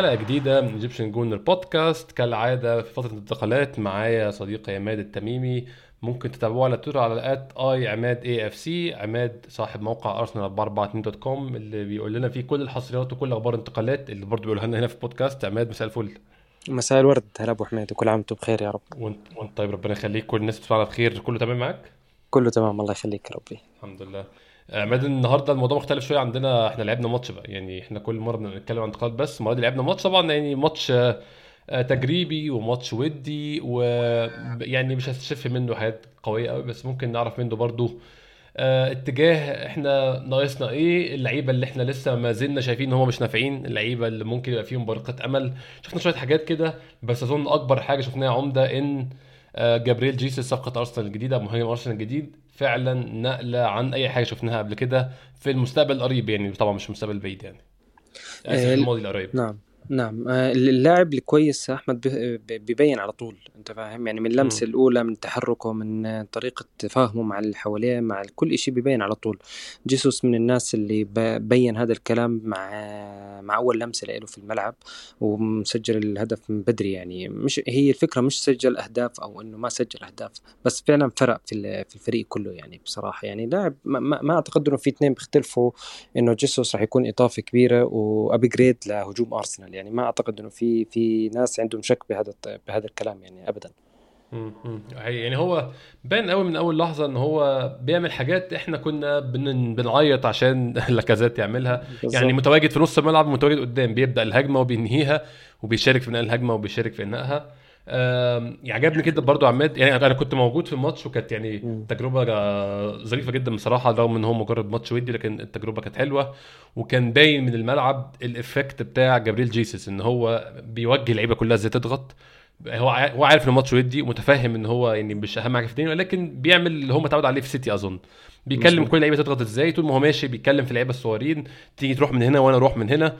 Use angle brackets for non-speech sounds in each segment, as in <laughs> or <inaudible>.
حلقة جديدة من Egyptian Gooner Podcast كالعادة في فترة الانتقالات معايا صديقي عماد التميمي. ممكن تتابعوه على تويتر على ال at اي عماد AFC عماد صاحب موقع ارسنال 442 dot com اللي بيقول لنا فيه كل الحصريات وكل أخبار الانتقالات اللي برضه بيقولها لنا هنا في البودكاست عماد مساء الفل. مساء الورد. هلا أبو حميد وكل عام وأنتم بخير يا رب. وانت وأنت طيب ربنا يخليك. كل الناس بتسمعنا بخير. كله تمام معاك؟ كله تمام الله يخليك ربي. الحمد لله. عماد النهارده الموضوع مختلف شوية عندنا. إحنا لعبنا ماتش بقى. يعني إحنا كل مرة بنتكلم عن انتقالات بس المرة دي لعبنا ماتش طبعا يعني ماتش آه، آه، تجريبي وماتش ودي ويعني مش هتشف منه حاجات قوية قوي بس ممكن نعرف منه برضو آه، اتجاه إحنا ناقصنا إيه. اللعيبة اللي إحنا لسه ما زلنا شايفين إن هم مش نافعين اللعيبة اللي ممكن يبقى فيهم برقه أمل. شفنا شوية حاجات كده بس أظن أكبر حاجة شفناها عمدة إن آه، جابرييل جيسس صفقة أرسنال الجديدة مهاجم أرسنال الجديد فعلا نقلة عن أي حاجة شفناها قبل كده في المستقبل القريب يعني طبعا مش المستقبل البعيد يعني. اسف آه، الماضي القريب. نعم. نعم. آه، اللاعب الكويس أحمد بي- بي- بيبين على طول أنت فاهم؟ يعني من اللمسه. الأولى من تحركه من طريقة تفاهمه مع اللي حواليه مع كل شيء بيبين على طول. جيسوس من الناس اللي بين هذا الكلام مع مع أول لمسة له في الملعب ومسجل الهدف من بدري. يعني مش هي الفكرة مش سجل أهداف أو إنه ما سجل أهداف بس فعلا فرق في في الفريق كله يعني بصراحة. يعني لاعب ما, ما ما أعتقد إنه في اثنين بيختلفوا إنه جيسوس راح يكون اضافه كبيرة وابجريد لهجوم أرسنال. يعني ما أعتقد إنه في في ناس عندهم شك بهذا بهذا الكلام يعني ابدا. يعني هو باين قوي من أول لحظة إن هو بيعمل حاجات إحنا كنا بن... بنعيط عشان <laughs> لاكازيت يعملها. يعني بالظبط. متواجد في نص الملعب ومتواجد قدام بيبدأ الهجمة وبينهيها وبيشارك في بناء الهجمة وبيشارك في أنهائها. آم، عجبني جدا برضو عماد. يعني أنا كنت موجود في الماتش وكانت يعني. تجربة ظريفة جدا بصراحة رغم إن هو مجرد ماتش ودي لكن التجربة كانت حلوة. وكان باين من الملعب ال effect بتاع جابريل جيسس إن هو بيوجه اللعيبة كلها إزاي تضغط. هو هو عارف ان الماتش ودي ومتفهم إن هو يعني مش أهم حاجة في الدنيا ولكن بيعمل اللي هو متعود عليه في سيتي أظن. بيكلم. كل اللعيبة تضغط إزاي طول ما هو ماشي بيتكلم في اللعيبة الصغيرين تيجي تروح من هنا وأنا أروح من هنا.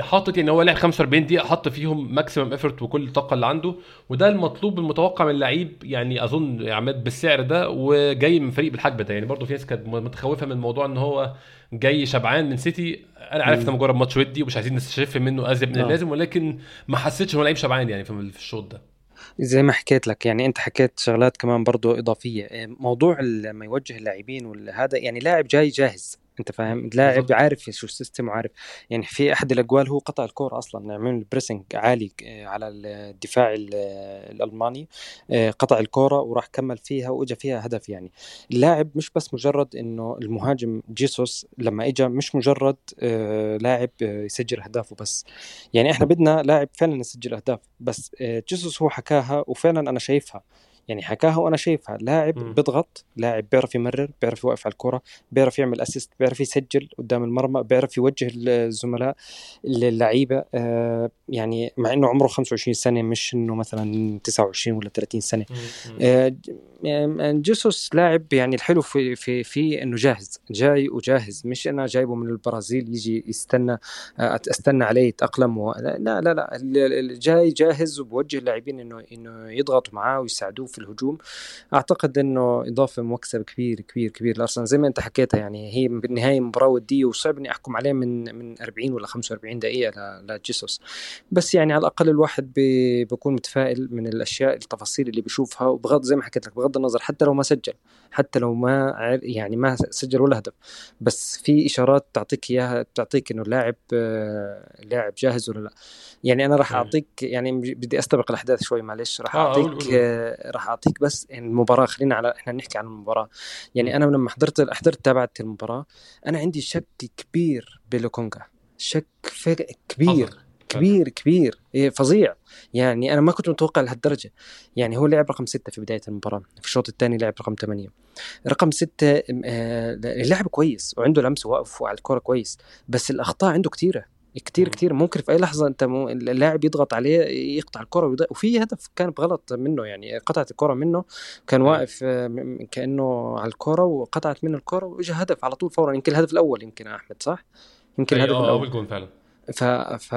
حاطط يعني هو لعب 45 دقيقة حط فيهم maximum effort وكل الطاقة اللي عنده. وده المطلوب المتوقع من اللعيب يعني أظن يا عماد بالسعر ده وجاي من فريق بالحجم ده. يعني برضه في ناس كانت متخوفة من موضوع إن هو جاي شبعان من سيتي. أنا عارف. ده مجرد ماتش ودي ومش عايزين نستشف منه ازيد من آه. اللازم ولكن ما حسيتش إن هو لعيب شبعان يعني في الشوط ده. زي ما حكيت لك يعني أنت حكيت شغلات كمان برضو إضافية. إيه، موضوع لما يوجه اللاعبين وهذا يعني لاعب جاي جاهز. انت فاهم؟ لاعب. عارف شو ال system وعارف. يعني في أحد الأقوال هو قطع الكورة أصلا. عمل pressing عالي آه، على الدفاع ال- الألماني. آه، قطع الكورة وراح كمل فيها واجى فيها هدف يعني. اللاعب مش بس مجرد إنه المهاجم جيسوس لما اجى مش مجرد آه، لاعب آه، يسجل أهدافه بس. يعني إحنا بدنا لاعب فعلا يسجل أهداف بس. آه، جيسوس هو حكاها وفعلا أنا شايفها. يعني حكاها وأنا شايفها. لاعب مم. بيضغط لاعب بيعرف يمرر بيعرف يوقف على الكرة بيعرف يعمل اسيست بيعرف يسجل قدام المرمى بيعرف يوجه الزملاء اللعيبه آه، يعني مع إنه عمره 25 سنة مش إنه مثلا 29 ولا 30 سنة. آه، آه، جيسوس لاعب يعني الحلو في في في إنه جاهز جاي وجاهز. مش أنا جايبه من البرازيل يجي يستنى آه، أستنى عليه يتأقلم و... لا لا لا جاي جاهز وبوجه اللاعبين إنه إنه يضغطوا معاه ويساعدوه في الهجوم. أعتقد إنه إضافة مكسب كبير كبير كبير. لأرسنال زي ما أنت حكيتها يعني هي بالنهاية مباراة ودية وصعب اني أحكم عليه من من 40 ولا 45 دقيقة لجيسوس بس يعني على الأقل الواحد بي- بيكون متفائل من الأشياء التفاصيل اللي بيشوفها. وبغض زي ما حكيت لك بغض النظر حتى لو ما سجل. حتى لو ما يعني ما سجل ولا هدف. بس في إشارات تعطيك إياها تعطيك إنه اللاعب آه، لاعب جاهز ولا لا. يعني أنا راح. أعطيك يعني بدي أستبق الأحداث شوي معلش. راح آه، أعطيك. آه، راح أعطيك بس المباراة. خلينا على إحنا نحكي عن المباراة. يعني أنا لما حضرت حضرت تابعت المباراة أنا عندي شك كبير بلوكونجا. شك كبير. كبير كبير إيه فظيع. يعني أنا ما كنت متوقع لهالدرجة. يعني هو لعب رقم ستة في بداية المباراة. في الشوط الثاني لعب رقم ثمانية. رقم ستة آه، لعب كويس. وعنده لمس واقف على الكرة كويس. بس الأخطاء عنده كثيره كتير. كتير. ممكن في أي لحظة أنت مو... اللاعب يضغط عليه يقطع الكرة ويض... وفي هدف كان بغلط منه. يعني قطعت الكرة منه. كان أيوة. واقف آه، كأنه على الكرة وقطعت منه الكرة. واجى هدف على طول فورا. يمكن الهدف الأول يمكن أحمد صح؟ يمكن الهدف آه الأول. أول جون فعلا. ف... ف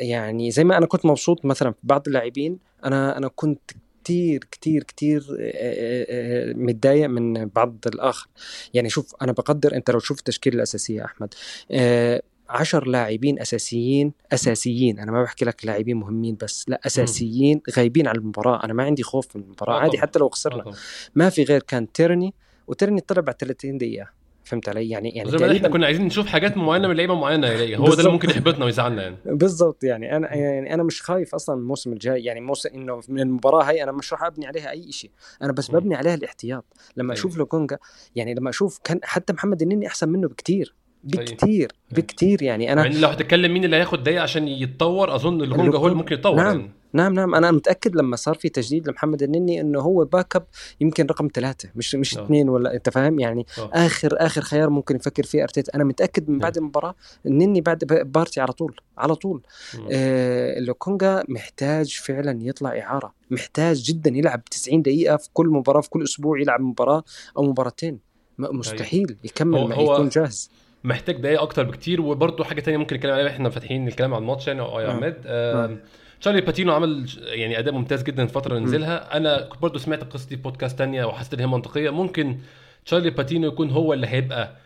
يعني زي ما أنا كنت مبسوط مثلا في بعض اللاعبين أنا أنا كنت كتير كتير كتير آه، آه، متضايق من بعض الآخر. يعني شوف أنا بقدر أنت لو شفت التشكيلة الأساسية أحمد آه، عشر لاعبين أساسيين أساسيين أنا ما بحكي لك لاعبين مهمين بس لا أساسيين غايبين عن المباراة. أنا ما عندي خوف من المباراة آه عادي حتى لو خسرنا. طبعا. ما في غير كان تيرني وتيرني طلع بعد 30 دقيقة. فهمت علي؟ يعني يعني زي ما إحنا كنا عايزين نشوف حاجات معينة من لعيبة معينة يلاقي هو ده اللي ممكن يحبطنا ويزعلنا يعني. <laughs> بالضبط يعني أنا يعني أنا مش خايف أصلا الموسم الجاي يعني موسم إنه من المباراة هاي أنا مش راح أبني عليها أي شيء أنا بس. ببني عليها الاحتياط. لما أيوه. أشوف لوكونجا يعني لما أشوف كان حتى محمد النني أحسن منه بكتير. أيوه. بكتير أيوه. بكتير يعني أنا إن لو هتتكلم مين اللي هياخد دقيقة عشان يتطور أظن لوكونجا هو اللي لوكونجا ممكن يتطور نعم. يعني. نعم نعم. أنا متأكد لما صار في تجديد لمحمد النني إنه هو backup يمكن رقم ثلاثة مش مش آه. اثنين ولا أنت فاهم؟ يعني آه. آخر آخر خيار ممكن يفكر فيه أرتيتا. أنا متأكد من بعد نعم المباراة النني بعد بارتي على طول على طول. مم. آه لوكونجا محتاج فعلا يطلع إعارة. محتاج جدا يلعب 90 دقيقة في كل مباراة في كل أسبوع يلعب مباراة أو مباراتين. أيوه مستحيل يكمل هو ما يكون جاهز. محتاج دقايق أكتر بكتير. وبرده حاجة تانية ممكن نتكلم عليها إحنا فاتحين الكلام عن الماتش يعني آه يا عماد آه آم، تشارلي باتينو عمل يعني أداء ممتاز جدا الفترة اللي. نزلها أنا كنت برضه سمعت القصة دي في بودكاست تانية وحسيت إن هي منطقية ممكن تشارلي باتينو يكون هو اللي هيبقى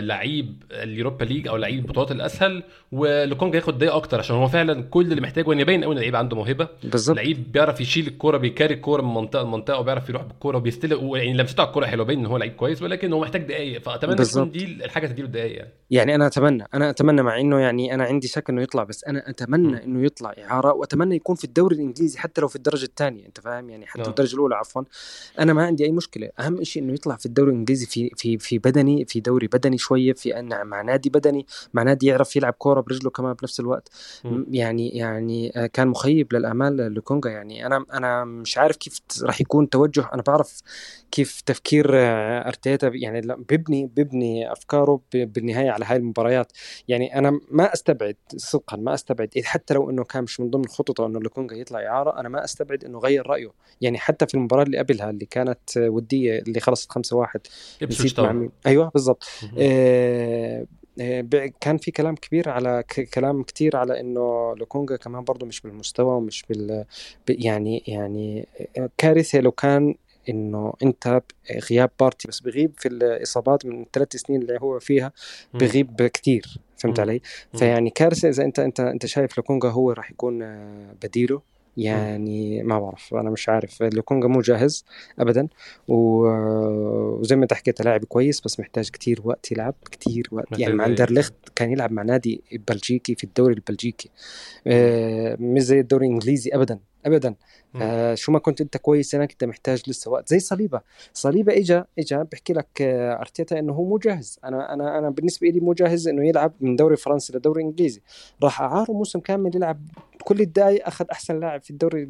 لعيب ال Europa League أو لعيب البطولات الأسهل ولوكونجا ياخد دقايق أكتر عشان هو فعلا كل اللي محتاجه إن يبين قوي إن اللعيب عنده موهبة. بالظبط. لعيب بيعرف يشيل الكورة بي carry الكورة من منطقة لمنطقة وبيعرف يروح بالكورة وبيستلم يعني لمسته على الكورة حلوة باين إن هو لعيب كويس ولكن هو محتاج دقايق. فأتمنى تكون دي الحاجة تديله دقايق يعني. يعني أنا أتمنى أنا أتمنى مع إنه يعني أنا عندي شك إنه يطلع بس أنا. أتمنى إنه يطلع إعارة وأتمنى يكون في الدوري الإنجليزي حتى لو في الدرجة الثانية أنت فاهم؟ يعني حتى آه. الدرجة الأولى عفوا. أنا ما عندي أي مشكلة. أهم شيء إنه يطلع في الدوري الإنجليزي في في في بدني في دوري بدني شوية في أن مع نادي بدني مع نادي يعرف يلعب كورة برجله كمان بنفس الوقت. م- يعني يعني آه، كان مخيب للأمال لكونجا. يعني أنا أنا مش عارف كيف راح يكون توجه. أنا بعرف كيف تفكير آه، أرتيتا يعني بيبني بيبني أفكاره بالنهاية على هاي المباريات. يعني أنا ما أستبعد صدقا ما أستبعد حتى لو إنه كان مش من ضمن خططه إنه لوكونجا يطلع إعارة أنا ما أستبعد إنه غير رأيه. يعني حتى في المباراة اللي قبلها اللي كانت آه، ودية اللي خلصت 5-1 ابسويتش نسيت مع طبعا. مين. أيوه بالضبط. كان في كلام كبير على كلام كتير على إنه لوكونجا كمان برضه مش بالمستوى ومش بال يعني يعني آه، كارثة لو كان إنه أنت غياب بارتي بس بغيب في الإصابات من الثلاث سنين اللي هو فيها. بغيب كتير فهمت. علي؟ فيعني كارثة إذا أنت أنت أنت شايف لوكونجا هو راح يكون آه، بديله. يعني ما بعرف أنا مش عارف. لوكونجا مو جاهز ابدا وزي ما أنت حكيت لاعب كويس بس محتاج كتير وقت يلعب كتير وقت. يعني مع دقايق اندرلخت كان يلعب مع نادي بلجيكي في الدوري البلجيكي. آه، مش زي الدوري الإنجليزي ابدا ابدا. آه شو ما كنت أنت كويس هناك أنت محتاج لسه وقت. زي صليبة. صليبة اجى اجى بحكي لك آه أرتيتا إنه هو مو جاهز. أنا أنا أنا بالنسبة لي مو جاهز إنه يلعب من دوري فرنسي لدوري إنجليزي. راح اعاره موسم كامل يلعب كل الدقائق أخذ أحسن لاعب في الدوري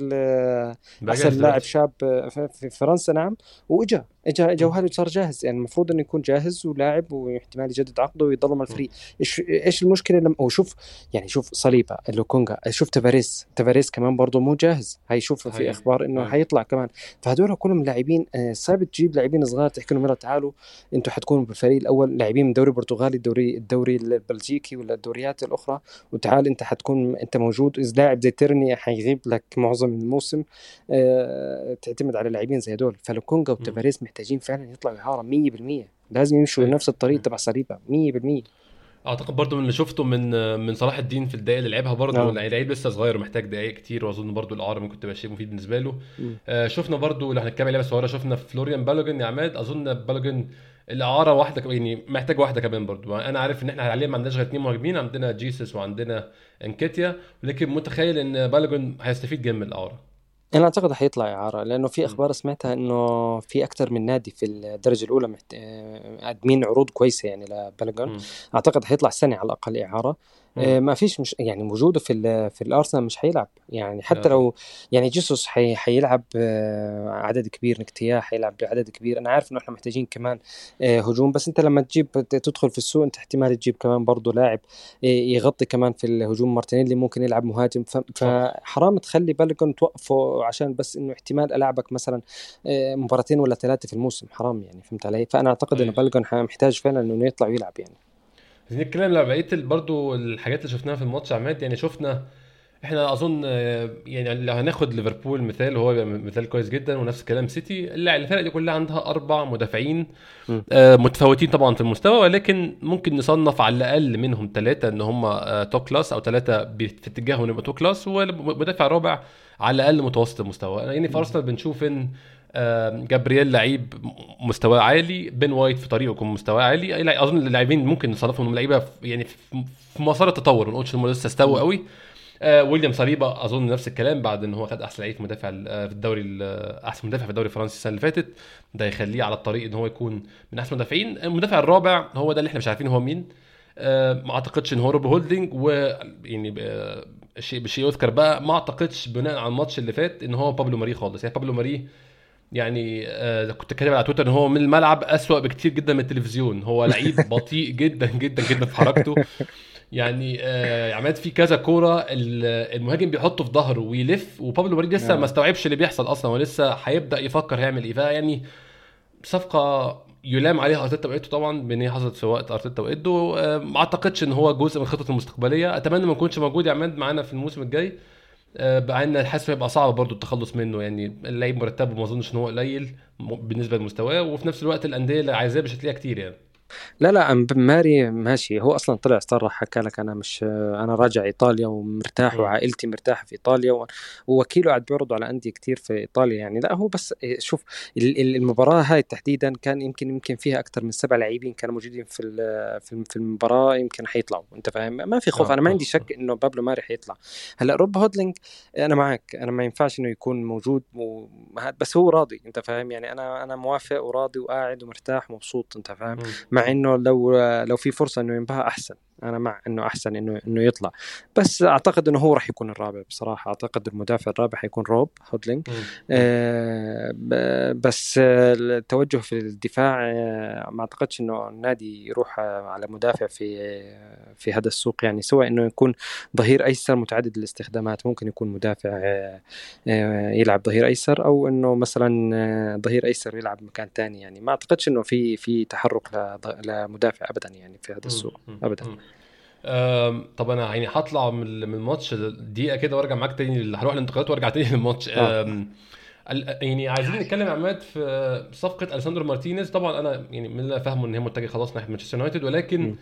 أحسن لاعب شاب في فرنسا نعم. وإجا مم. وهذا صار جاهز. يعني المفروض إنه يكون جاهز ولاعب واحتمال يجدد عقده ويضل مع. الفريق إيش إيش المشكلة لما هو شوف يعني شوف صليبة لوكونجا شوف تافاريس. تافاريس كمان برضه مو جاهز. هاي شوف في أخبار إنه. حيطلع كمان. فهدول كلهم لاعبين آه، صعب تجيب لاعبين صغار تحكي لهم يلا تعالوا أنتم حتكونوا بالفريق الأول. لاعبين من الدوري البرتغالي الدوري الدوري البلجيكي ولا الدوريات الأخرى. وتعال أنت حتكون أنت موجود. اذا لاعب زي تيرني حيغيب لك معظم الموسم آه، تعتمد على لاعبين زي هدول فلوكونجا مم. وتافاريس محتاجين فعلا يطلعوا اعاره 100% لازم يمشوا أيوة. نفس الطريق مم. تبع صليبة 100% أعتقد برضو من اللي شفته من من صلاح الدين في الدقائق اللي لعبها برضو آه يعني لعيب لسه صغير ومحتاج دقائق كتير وأظن برضو الأعارة ممكن تبقى شيء مفيد بالنسبة له. آه شفنا برضو لو هنتكلم لعبه صغيره شفنا فلوريان بالوجن يا عماد أظن بالوجن الاعاره واحدة يعني محتاج واحدة كمان برضو أنا عارف إن إحنا حاليا ما عندناش غير اثنين مهاجمين عندنا جيسس وعندنا إنكيتيا ولكن متخيل إن بالوجن هيستفيد جامد من الاعاره أنا أعتقد حيطلع اعاره لأنه في. أخبار سمعتها إنه في أكثر من نادي في الدرجة الأولى محت... آه، قادمين عروض كويسة يعني لبلغون مم. أعتقد حيطلع سنة على الأقل إعارة. آه، ما فيش مش يعني وجوده في في الأرسنال مش حيلعب يعني حتى طبعا لو يعني جيسوس حي حيلعب آه، عدد كبير نكتياه حيلعب بعدد كبير. أنا عارف إنه إحنا محتاجين كمان آه، هجوم بس أنت لما تجيب تدخل في السوق أنت احتمال تجيب كمان برضه لاعب آه، يغطي كمان في الهجوم. مارتينيلي ممكن يلعب مهاجم. فحرام تخلي بالكون توقفه عشان بس إنه احتمال ألعبك مثلا آه، مباراتين ولا ثلاثة في الموسم. حرام يعني فهمت علي؟ فأنا أعتقد إنه أيوه. بالكون محتاج فعلا إنه يطلع ويلعب يعني. عايزين نتكلم على بقية برضو الحاجات اللي شفناها في الماتش عماد. يعني شفنا إحنا أظن آه، يعني لو هناخد ليفربول مثال هو مثال كويس جدا ونفس الكلام سيتي. الفرق دي كلها عندها أربع مدافعين آه، متفاوتين طبعا في المستوى ولكن ممكن نصنف على الأقل منهم ثلاثة إن هم top class أو ثلاثة في اتجاههم يبقى top class والمدافع الرابع على الأقل متوسط المستوى. يعني في أرسنال بنشوف إن جابرييل لعيب مستواه عالي بن وايت في طريقه يكون مستواه عالي. أظن اللاعبين ممكن نصنفهم لعيبة يعني في مسار التطور. ما نقولش إنهم لسه استووا قوي. آه ويليام صليبا أظن نفس الكلام بعد إن هو خد أحسن لعيب مدافع آه، في الدوري آه، أحسن مدافع في الدوري الفرنسي السنة اللي فاتت. ده يخليه على الطريق إن هو يكون من أحسن المدافعين. المدافع الرابع هو ده اللي إحنا مش عارفين هو مين. آه ما أعتقدش إن هو روب هولدنج ويعني آه شيء بشيء يذكر بقى. ما أعتقدش بناء على الماتش اللي فات إن هو بابلو ماري خالص. يعني بابلو ماري يعني آه كنت كاتب على تويتر إن هو من الملعب أسوأ بكتير جدا من التلفزيون. هو لعيب <laughs> بطيء جدا جدا جدا في حركته. يعني آه عملت فيه كذا كورة المهاجم بيحطه في ظهره ويلف وبابلو ماري لسه نعم. ما استوعبش اللي بيحصل أصلا هو لسه هيبدأ يفكر هيعمل إيه. فيعني صفقة يلام عليها أرتيتا وايدو طبعا بإن هي حصلت في وقت أرتيتا وايدو آه ما أعتقدش إن هو جزء من الخطط المستقبلية. أتمنى ما يكونش موجود يا عماد معانا في الموسم الجاي. مع إن حاسس هيبقى صعب برضو التخلص منه. يعني اللعيب مرتبه ما أظنش إن هو قليل بالنسبة لمستواه وفي نفس الوقت الأندية اللي عايزاه مش هتلاقيها كتير يعني. لا لا ماري ماشي. هو أصلا طلع صرح حكى لك أنا مش أنا راجع إيطاليا ومرتاح وعائلتي مرتاحة في إيطاليا ووكيله قاعد بيعرض على أندية كثير في إيطاليا يعني. لا هو بس شوف المباراة هاي تحديدا كان يمكن يمكن فيها أكثر من سبع لاعبين كانوا موجودين في في المباراة يمكن حيطلعوا أنت فاهم؟ ما في خوف. أنا ما عندي شك إنه بابلو ماري حيطلع. هلأ روب هودلينج أنا معك أنا ما ينفعش إنه يكون موجود بس هو راضي أنت فاهم؟ يعني أنا أنا موافق وراضي وقاعد ومرتاح ومبسوط أنت فاهم؟ مع إنه لو لو في فرصة إنه ينباع أحسن. أنا مع إنه أحسن انه إنه يطلع. بس أعتقد إنه هو راح يكون الرابع بصراحة. أعتقد المدافع الرابع حيكون روب هودلينج. آه بس التوجه في الدفاع آه ما أعتقدش إنه النادي يروح على مدافع في في هذا السوق يعني سواء إنه يكون ظهير أيسر متعدد الاستخدامات. ممكن يكون مدافع آه آه يلعب ظهير أيسر أو إنه مثلا آه، ظهير أيسر يلعب مكان ثاني يعني. ما أعتقدش إنه في في تحرك لمدافع ابدا يعني في هذا السوق ابدا. طب أنا يعني هطلع من الماتش دقيقة كده وأرجع معاك تاني هروح الانتقالات وأرجع تاني للماتش آه. يعني عايزين نتكلم يا عماد في صفقة ليساندرو مارتينيز طبعا أنا يعني من اللي فاهمه إن هي متجه خلاص ناحية مانشستر يونايتد ولكن م.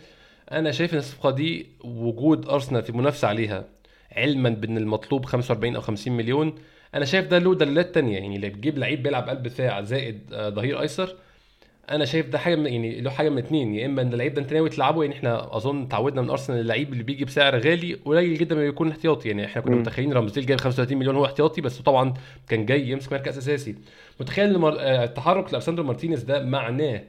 أنا شايف إن الصفقة دي وجود أرسنال في منافسة عليها علما بإن المطلوب 45 أو 50 مليون أنا شايف ده له دلالات تانية يعني اللي بتجيب لعيب بيلعب قلب دفاع زائد آه، ظهير أيسر أنا شايف ده حاجة من يعني له حاجة من اتنين يا إما إن اللعيب ده أنت ناوي تلعبه يعني إحنا أظن تعودنا من أرسنال اللعيب اللي بيجي بسعر غالي قليل جدا ما بيكون احتياطي يعني إحنا كنا متخيلين رامسديل جايب 35 مليون هو احتياطي بس طبعا كان جاي يمسك مركز أساسي. متخيل إن آه، التحرك لليساندرو مارتينيز ده معناه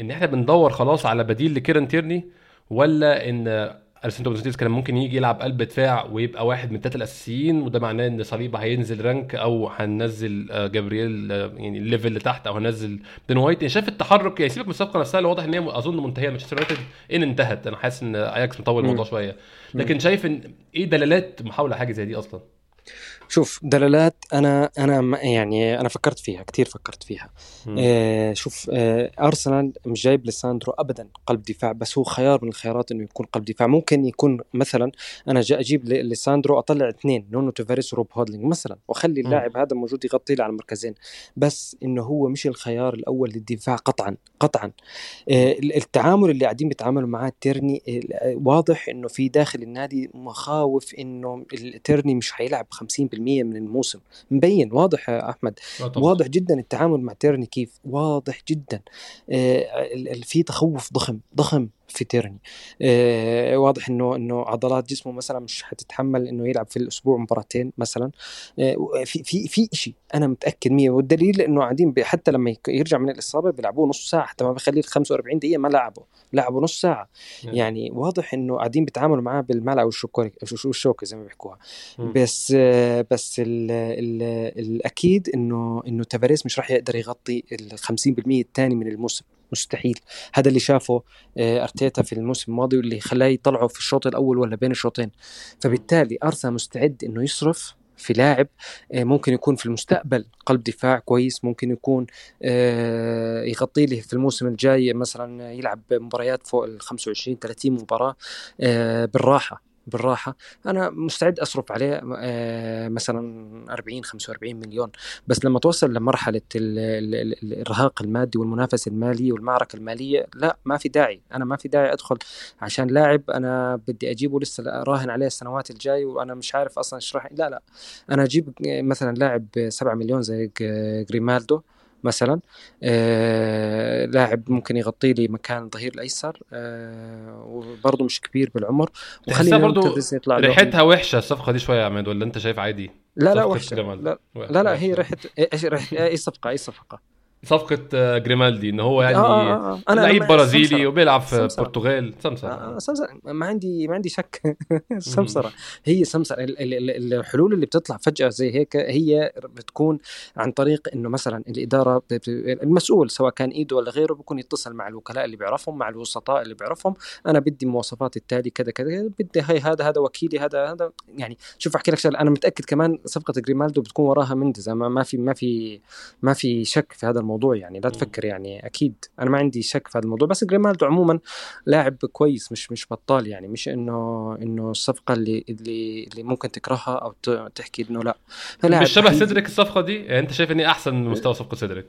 إن إحنا بندور خلاص على بديل لكيران تيرني ولا إن السنتر باك بوزيشن كان ممكن يجي يلعب قلب دفاع ويبقى واحد من الثلاثه الاساسيين وده معناه إن صليبه هينزل rank أو هننزل آه، جابرييل آه، يعني ال level اللي تحت أو هننزل بين وايت. يعني شايف التحرك يعني سيبك من الصفقة نفسها اللي واضح إن هي أظن منتهية. مانشستر يونايتد إن انتهت. أنا حاسس إن أياكس مطول الموضوع شوية. لكن شايف إن إيه دلالات محاولة حاجة زي دي أصلا؟ شوف دلالات أنا أنا يعني أنا فكرت فيها كثير فكرت فيها. آه شوف آه أرسنال مش جايب ليساندرو ابدا قلب دفاع بس هو خيار من الخيارات إنه يكون قلب دفاع. ممكن يكون مثلا أنا جا أجيب ليساندرو أطلع اثنين نونو تافاريس وروب هودلينج مثلا وأخلي اللاعب هذا موجود يغطي لي على المركزين. بس إنه هو مش الخيار الأول للدفاع قطعا قطعا. آه التعامل اللي قاعدين بيتعاملوا معاه تيرني آه واضح إنه في داخل النادي مخاوف إنه التيرني مش حيلعب 50% من الموسم. مبين واضح يا أحمد. واضح جدا التعامل مع تيرني كيف. واضح جدا. آه في تخوف ضخم ضخم. في تيرني. آه واضح إنه إنه عضلات جسمه مثلا مش حتتحمل إنه يلعب في الأسبوع مباراتين مثلا. آه في في في شيء أنا متأكد 100 والدليل إنه قاعدين حتى لما يرجع من الإصابة بيلعبوه نص ساعة حتى ما بيخليه 45 دقيقة ما لعبه. لعبوا نص ساعة. نعم. يعني واضح إنه قاعدين بيتعاملوا معاه بالملعقه والشوكة زي ما بيحكوها. بس آه بس ال ال الأكيد إنه إنه تافاريس مش راح يقدر يغطي ال 50% الثاني من الموسم. مستحيل. هذا اللي شافه آه، أرتيتا في الموسم الماضي واللي خلاه يطلعه في الشوط الأول ولا بين الشوطين. فبالتالي أرسنال مستعد إنه يصرف في لاعب آه، ممكن يكون في المستقبل قلب دفاع كويس ممكن يكون آه، يغطي لي في الموسم الجاي مثلا يلعب مباريات فوق ال 25 30 مباراة بالراحة بالراحة. أنا مستعد أصرف عليه مثلا 40 45 مليون. بس لما توصل لمرحلة الإرهاق المادي والمنافسه الماليه والمعركة المالية لا ما في داعي. أنا ما في داعي أدخل عشان لاعب أنا بدي أجيبه لسه راهن عليه السنوات الجاي وأنا مش عارف أصلا إيش راح لا لا. أنا أجيب مثلا لاعب 7 مليون زي جريمالدو. مثلا آه لاعب ممكن يغطي لي مكان الظهير الأيسر آه وبرضه مش كبير بالعمر. وخلينا برضه يطلع ريحتها وحشة الصفقة دي شوية يا عماد ولا أنت شايف عادي؟ لا لا وحشة. لا لا, لا هي ريحة؟ أي صفقة أي صفقة. صفقة آه، جريمالدي ان هو يعني آه آه آه. أنا لعيب برازيلي وبيلعب في البرتغال سمسرة. آه سمسرة. ما عندي ما عندي شك. <laughs> سمسرة. هي سمسرة. الحلول اللي بتطلع فجأة زي هيك هي بتكون عن طريق إنه مثلا الإدارة المسؤول سواء كان إيده ولا غيره بيكون يتصل مع الوكلاء اللي بيعرفهم مع الوسطاء اللي بيعرفهم. أنا بدي مواصفات التالي كذا كذا بدي هي هذا هذا وكيلي هذا هذا. يعني شوف أحكي لك شغلة. أنا متأكد كمان صفقة جريمالدو بتكون وراها مندز. ما في ما في ما في شك في هذا الموضوع. الموضوع يعني لا تفكر يعني أكيد. أنا ما عندي شك في هذا الموضوع. بس جريمالدو عموما لاعب كويس مش مش بطال يعني. مش إنه إنه الصفقة اللي اللي اللي ممكن تكرهها أو تحكي إنه لا. مش شبه سيدريك الصفقة دي؟ يعني أنت شايف إني أحسن من مستوى صفقة سيدريك؟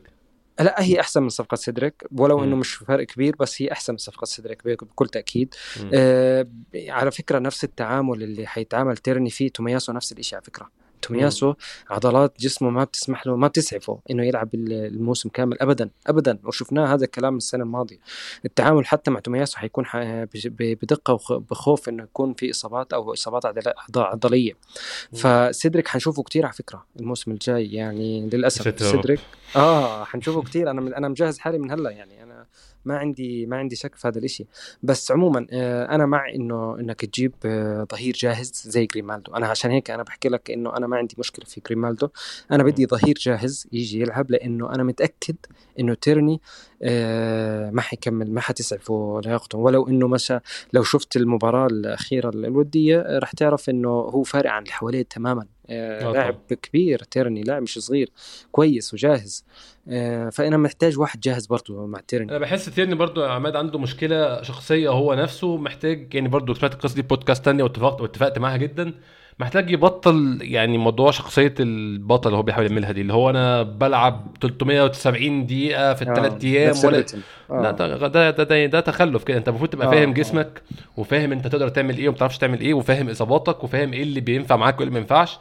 لا هي أحسن من صفقة سيدريك ولو إنه مش فرق كبير بس هي أحسن من صفقة سيدريك بكل تأكيد. آه على فكرة نفس التعامل اللي حيتعامل تيرني فيه تومياسو نفس الشيء على فكرة. تومياسو عضلات جسمه ما بتسمح له ما بتسعفه إنه يلعب الموسم كامل ابدا ابدا. وشفناه هذا الكلام السنة الماضية. التعامل حتى مع تومياسو حيكون بدقة وبخوف إنه يكون في إصابات أو إصابات عضليه فسيدريك حنشوفه كثير على فكرة الموسم الجاي يعني للأسف. سيدريك آه حنشوفه كثير أنا أنا مجهز حالي من هلأ يعني أنا ما عندي ما عندي شك في هذا الشيء بس عموما آه، أنا مع إنه إنك تجيب آه، ظهير جاهز زي جريمالدو. أنا عشان هيك أنا بحكي لك إنه أنا ما عندي مشكلة في جريمالدو. أنا بدي ظهير جاهز يجي يلعب لأنه أنا متأكد إنه تيرني آه، ما حيكمل ما حتسعفه لياقته ولو إنه مثلا لو شفت المباراة الأخيرة الودية رح تعرف إنه هو فارق عن اللي حواليه تماما. لاعب كبير تيرني لاعب مش صغير كويس وجاهز. آه، فأنا محتاج واحد جاهز برضه مع تيرني. أنا بحس تيرني برضه يا عماد عنده مشكلة شخصية هو نفسه محتاج يعني برضه سمعت القصة دي بودكاست تانية واتفقت واتفقت معاها جدا. محتاج يبطل يعني موضوع شخصية البطل اللي هو بيحاول يعملها دي اللي هو أنا بلعب 370 دقيقة في الثلاث آه. أيام ولا آه. لا ده ده, ده ده تخلف كده أنت المفروض تبقى آه. فاهم جسمك وفاهم أنت تقدر تعمل إيه وما بتعرفش تعمل إيه وفاهم إصاباتك وفاهم إيه اللي بينفع معاك وإيه اللي ما ينفعش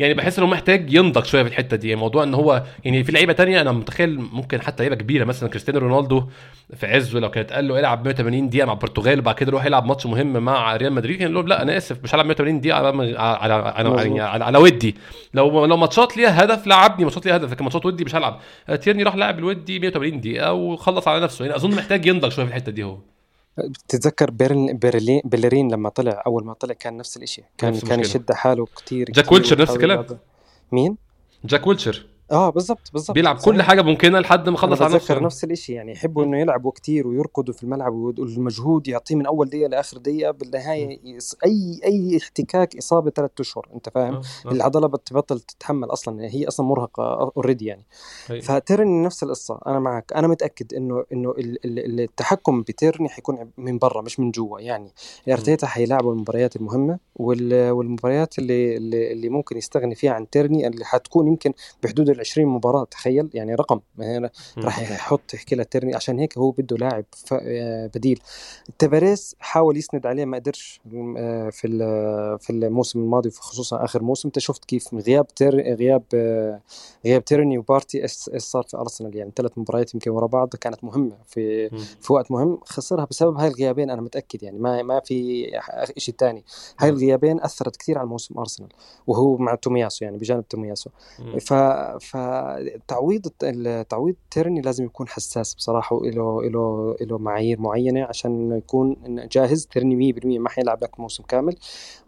يعني بحس إنه محتاج ينضج شوية في الحتة دي. يعني موضوع إن هو يعني في لعيبة تانية أنا متخيل ممكن حتى لعيبة كبيرة مثلا كريستيانو رونالدو في عزه لو كانت قال له إلعب 180 دقيقة مع البرتغال وبعد كده روح يلعب ماتش مهم مع ريال مدريد كان له لا أنا آسف مش هلعب 180 دقيقة على على على, على, على ودي. لو لو ماتشات ليها هدف لعبني ماتشات ليها هدف لكن ماتشات ودي مش هلعب. تيرني راح لعب الودي 180 دقيقة وخلص على نفسه. يعني أظن محتاج ينضج شوية في الحتة دي هو. بتتذكر بيلرين بيرلين بيلرين لما طلع أول ما طلع كان نفس الشيء كان نفس كان يشد حاله كثير جاك ويلشر نفس الكلام. مين؟ جاك ويلشر. آه بالضبط بالضبط بيلعب صحيح. كل حاجة ممكنة لحد ما يخلص على نفسه نفس الشيء يعني يحبوا إنه يلعبوا كتير ويركضوا في الملعب والمجهود يعطيه من أول دقيقة لآخر دقيقة بالنهاية أي أي احتكاك إصابة ثلاث أشهر أنت فاهم آه. آه. العضلة بتبطل تتحمل أصلا هي أصلا مرهقة already يعني فتيرني نفس القصة أنا معك أنا متأكد إنه إنه التحكم بتيرني حيكون من برا مش من جوا يعني أرتيتا حيلعبوا المباريات المهمة والمباريات اللي اللي ممكن يستغني فيها عن تيرني اللي حتكون يمكن بحدود ال 20 مباراة تخيل؟ يعني رقم. راح يحط يحكي لها تيرني عشان هيك هو بده لاعب آه، بديل. تباريس حاول يسند عليه ما قدرش آه، في في الموسم الماضي خصوصا آخر موسم. انت شفت كيف غياب تير غياب آه، غياب تيرني وبارتي إيش صار في أرسنال؟ يعني ثلاث مباريات يمكن ورا بعض كانت مهمة في في وقت مهم. خسرها بسبب هاي الغيابين أنا متأكد. يعني ما ما في شيء ثاني هاي الغيابين أثرت كثير على موسم أرسنال وهو مع تومياسو يعني بجانب تومياسو. ف فتعويض تعويض تيرني لازم يكون حساس بصراحة وله له له معايير معينة عشان يكون جاهز. تيرني 100% ما حيلعب لك موسم كامل.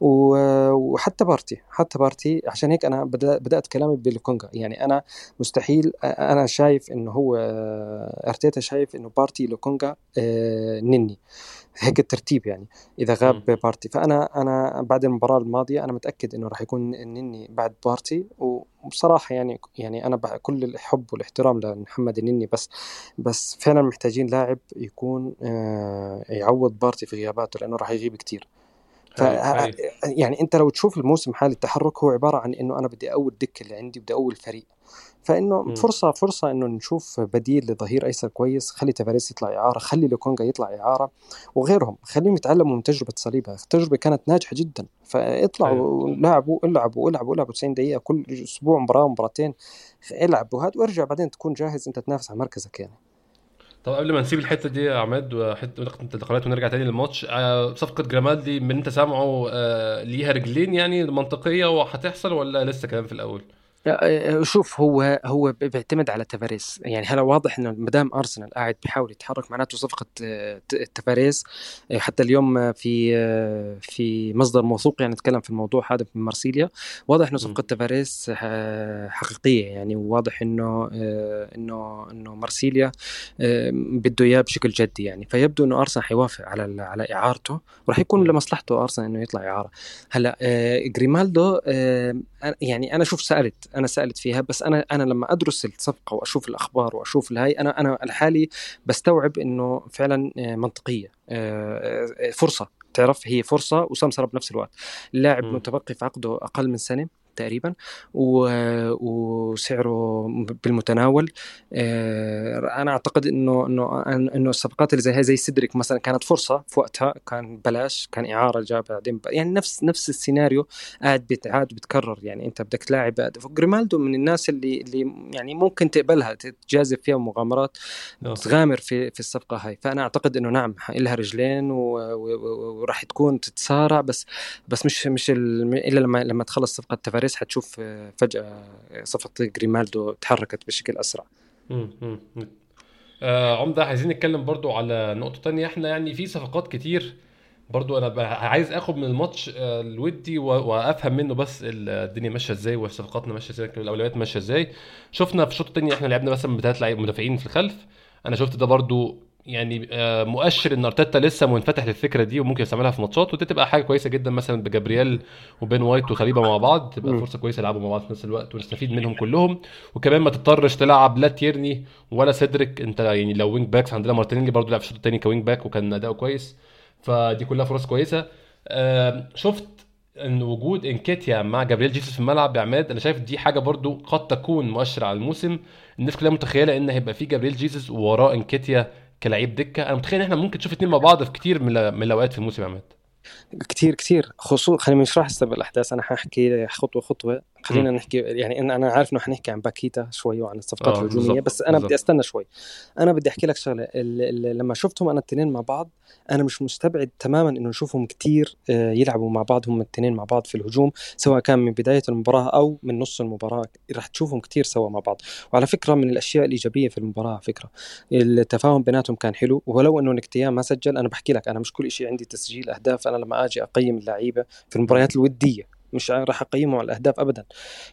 وحتى بارتي حتى بارتي. عشان هيك أنا بدأت كلامي بلوكونغا يعني أنا مستحيل أنا شايف إنه هو أرتيتا شايف إنه بارتي لوكونجا آه، نني. هيك الترتيب يعني. إذا غاب م. بارتي. فأنا أنا بعد المباراة الماضية أنا متأكد إنه راح يكون نني بعد بارتي. وبصراحه يعني يعني أنا كل الحب والإحترام لمحمد النني بس بس فعلا محتاجين لاعب يكون آه، يعوض بارتي في غياباته لأنه راح يغيب كثير ف يعني أنت لو تشوف الموسم حال التحرك هو عبارة عن إنه أنا بدي اول دكة اللي عندي بدي اول فريق فإنه م. فرصة فرصة إنه نشوف بديل لظهير أيسر كويس خلي تافاريس يطلع إعارة خلي لوكونجا يطلع إعارة وغيرهم. خليهم يتعلموا من تجربة صليبة. التجربة كانت ناجحة جدا. فاطلعوا لعبوا العبوا العبوا العبوا 90 دقيقة كل أسبوع مباراة مباراتين العب وهات وارجع بعدين تكون جاهز أنت تنافس على مركزك يعني. طب قبل ما نسيب الحتة دي يا عماد وحته نقطه ونرجع تاني للماتش آه صفقة جريمالدو من انت سامعه آه ليها رجلين يعني منطقية وهتحصل ولا لسه كلام في الأول؟ آه، شوف هو هو بيعتمد على تفاريس. يعني هلا واضح إنه ما دام أرسنال قاعد بيحاول يتحرك معناته صفقة آه، تفاريس آه، حتى اليوم في في مصدر موثوق يعني تكلم في الموضوع هذا في مارسيليا واضح إنه صفقة تفاريس حقيقية. يعني واضح إنه إنه إنه مارسيليا بده إياه بشكل جدي يعني. فيبدو إنه أرسنال حيوافق على على إعارته وراح يكون لمصلحته أرسنال إنه يطلع إعارة. هلا جريمالدو يعني أنا شوف سألت أنا سألت فيها بس أنا أنا لما أدرس الصفقة وأشوف الأخبار وأشوف الهاي أنا أنا لحالي بستوعب إنه فعلا آه، منطقية آه، آه، فرصة تعرف؟ هي فرصة وسمسره بنفس الوقت. اللاعب متبقي في عقده أقل من سنة. تقريبا وسعره بالمتناول. آه، أنا أعتقد إنه إنه إنه الصفقات اللي زي هي زي سيدريك مثلا كانت فرصة في وقتها كان بلاش كان إعارة جاب بعدين يعني نفس نفس السيناريو قاعد بيتعاد بيتكرر. يعني أنت بدك تلاعب جريمالدو من الناس اللي اللي يعني ممكن تقبلها تجازف فيها مغامرات. تغامر في في الصفقة هاي. فأنا أعتقد إنه نعم لها رجلين وراح تكون تتسارع بس بس مش مش إلا لما لما تخلص صفقة تفاريس حتشوف آه، فجأة صفقة جريمالدو تحركت بشكل أسرع. آه عمدة عايزين نتكلم برضو على نقطة تانية. إحنا يعني في صفقات كتير برضو أنا عايز آخد من الماتش آه، الودي وأفهم منه بس الدنيا ماشية إزاي وصفقاتنا ماشية إزاي الأولويات ماشية إزاي. شفنا في الشوط الثاني إحنا لعبنا مثلا بثلاث مدافعين في الخلف. أنا شفت ده برضو يعني آه، مؤشر إن أرتيتا لسه منفتح للفكرة دي وممكن يستعملها في ماتشات ودي تبقى حاجة كويسة جدا مثلا بجابرييل وبين وايت وصليبه مع بعض تبقى فرصة كويسة يلعبوا مع بعض في نفس الوقت ونستفيد منهم كلهم. وكمان ما تضطرش تلعب لا تيرني ولا سيدريك. أنت يعني لو wing backs عندنا مارتينيلي برضه لعب في الشوط الثاني ك wing back وكان أداؤه كويس. فدي كلها فرص كويسة. شفت إن وجود إنكيتيا مع جابرييل جيسوس في الملعب يا عماد؟ أنا شايف دي حاجة برضو قد تكون مؤشر على الموسم. الناس كلها متخيلة إن هيبقى في جابرييل جيسوس ووراه إنكيتيا كلاعب دكة. أنا متخيل إن إحنا ممكن نشوف اثنين مع بعض في كتير من الأوقات في الموسم يا عماد. كتير كتير. خصوصا خلينا نشرح سبب الأحداث. أنا حاحكي خطوة خطوة. خلينا م. نحكي يعني أنا عارف إنه حنحكي عن باكيتا شوي وعن الصفقات آه الهجومية بس أنا بالزبط. بدي أستنى شوي أنا بدي أحكي لك شغلة لما شفتهم أنا الاثنين مع بعض أنا مش مستبعد تماما إنه نشوفهم كتير آه، يلعبوا مع بعض هم الاثنين مع بعض في الهجوم سواء كان من بداية المباراة أو من نص المباراة راح تشوفهم كتير سوا مع بعض وعلى فكرة من الأشياء الإيجابية في المباراة فكرة التفاهم بيناتهم كان حلو ولو إنه نكتيا ما سجل أنا بحكي لك أنا مش كل شيء عندي تسجيل أهداف أنا لما آجي أقيم اللعيبة في المباريات الودية مش راح أقيمه على الأهداف ابدا.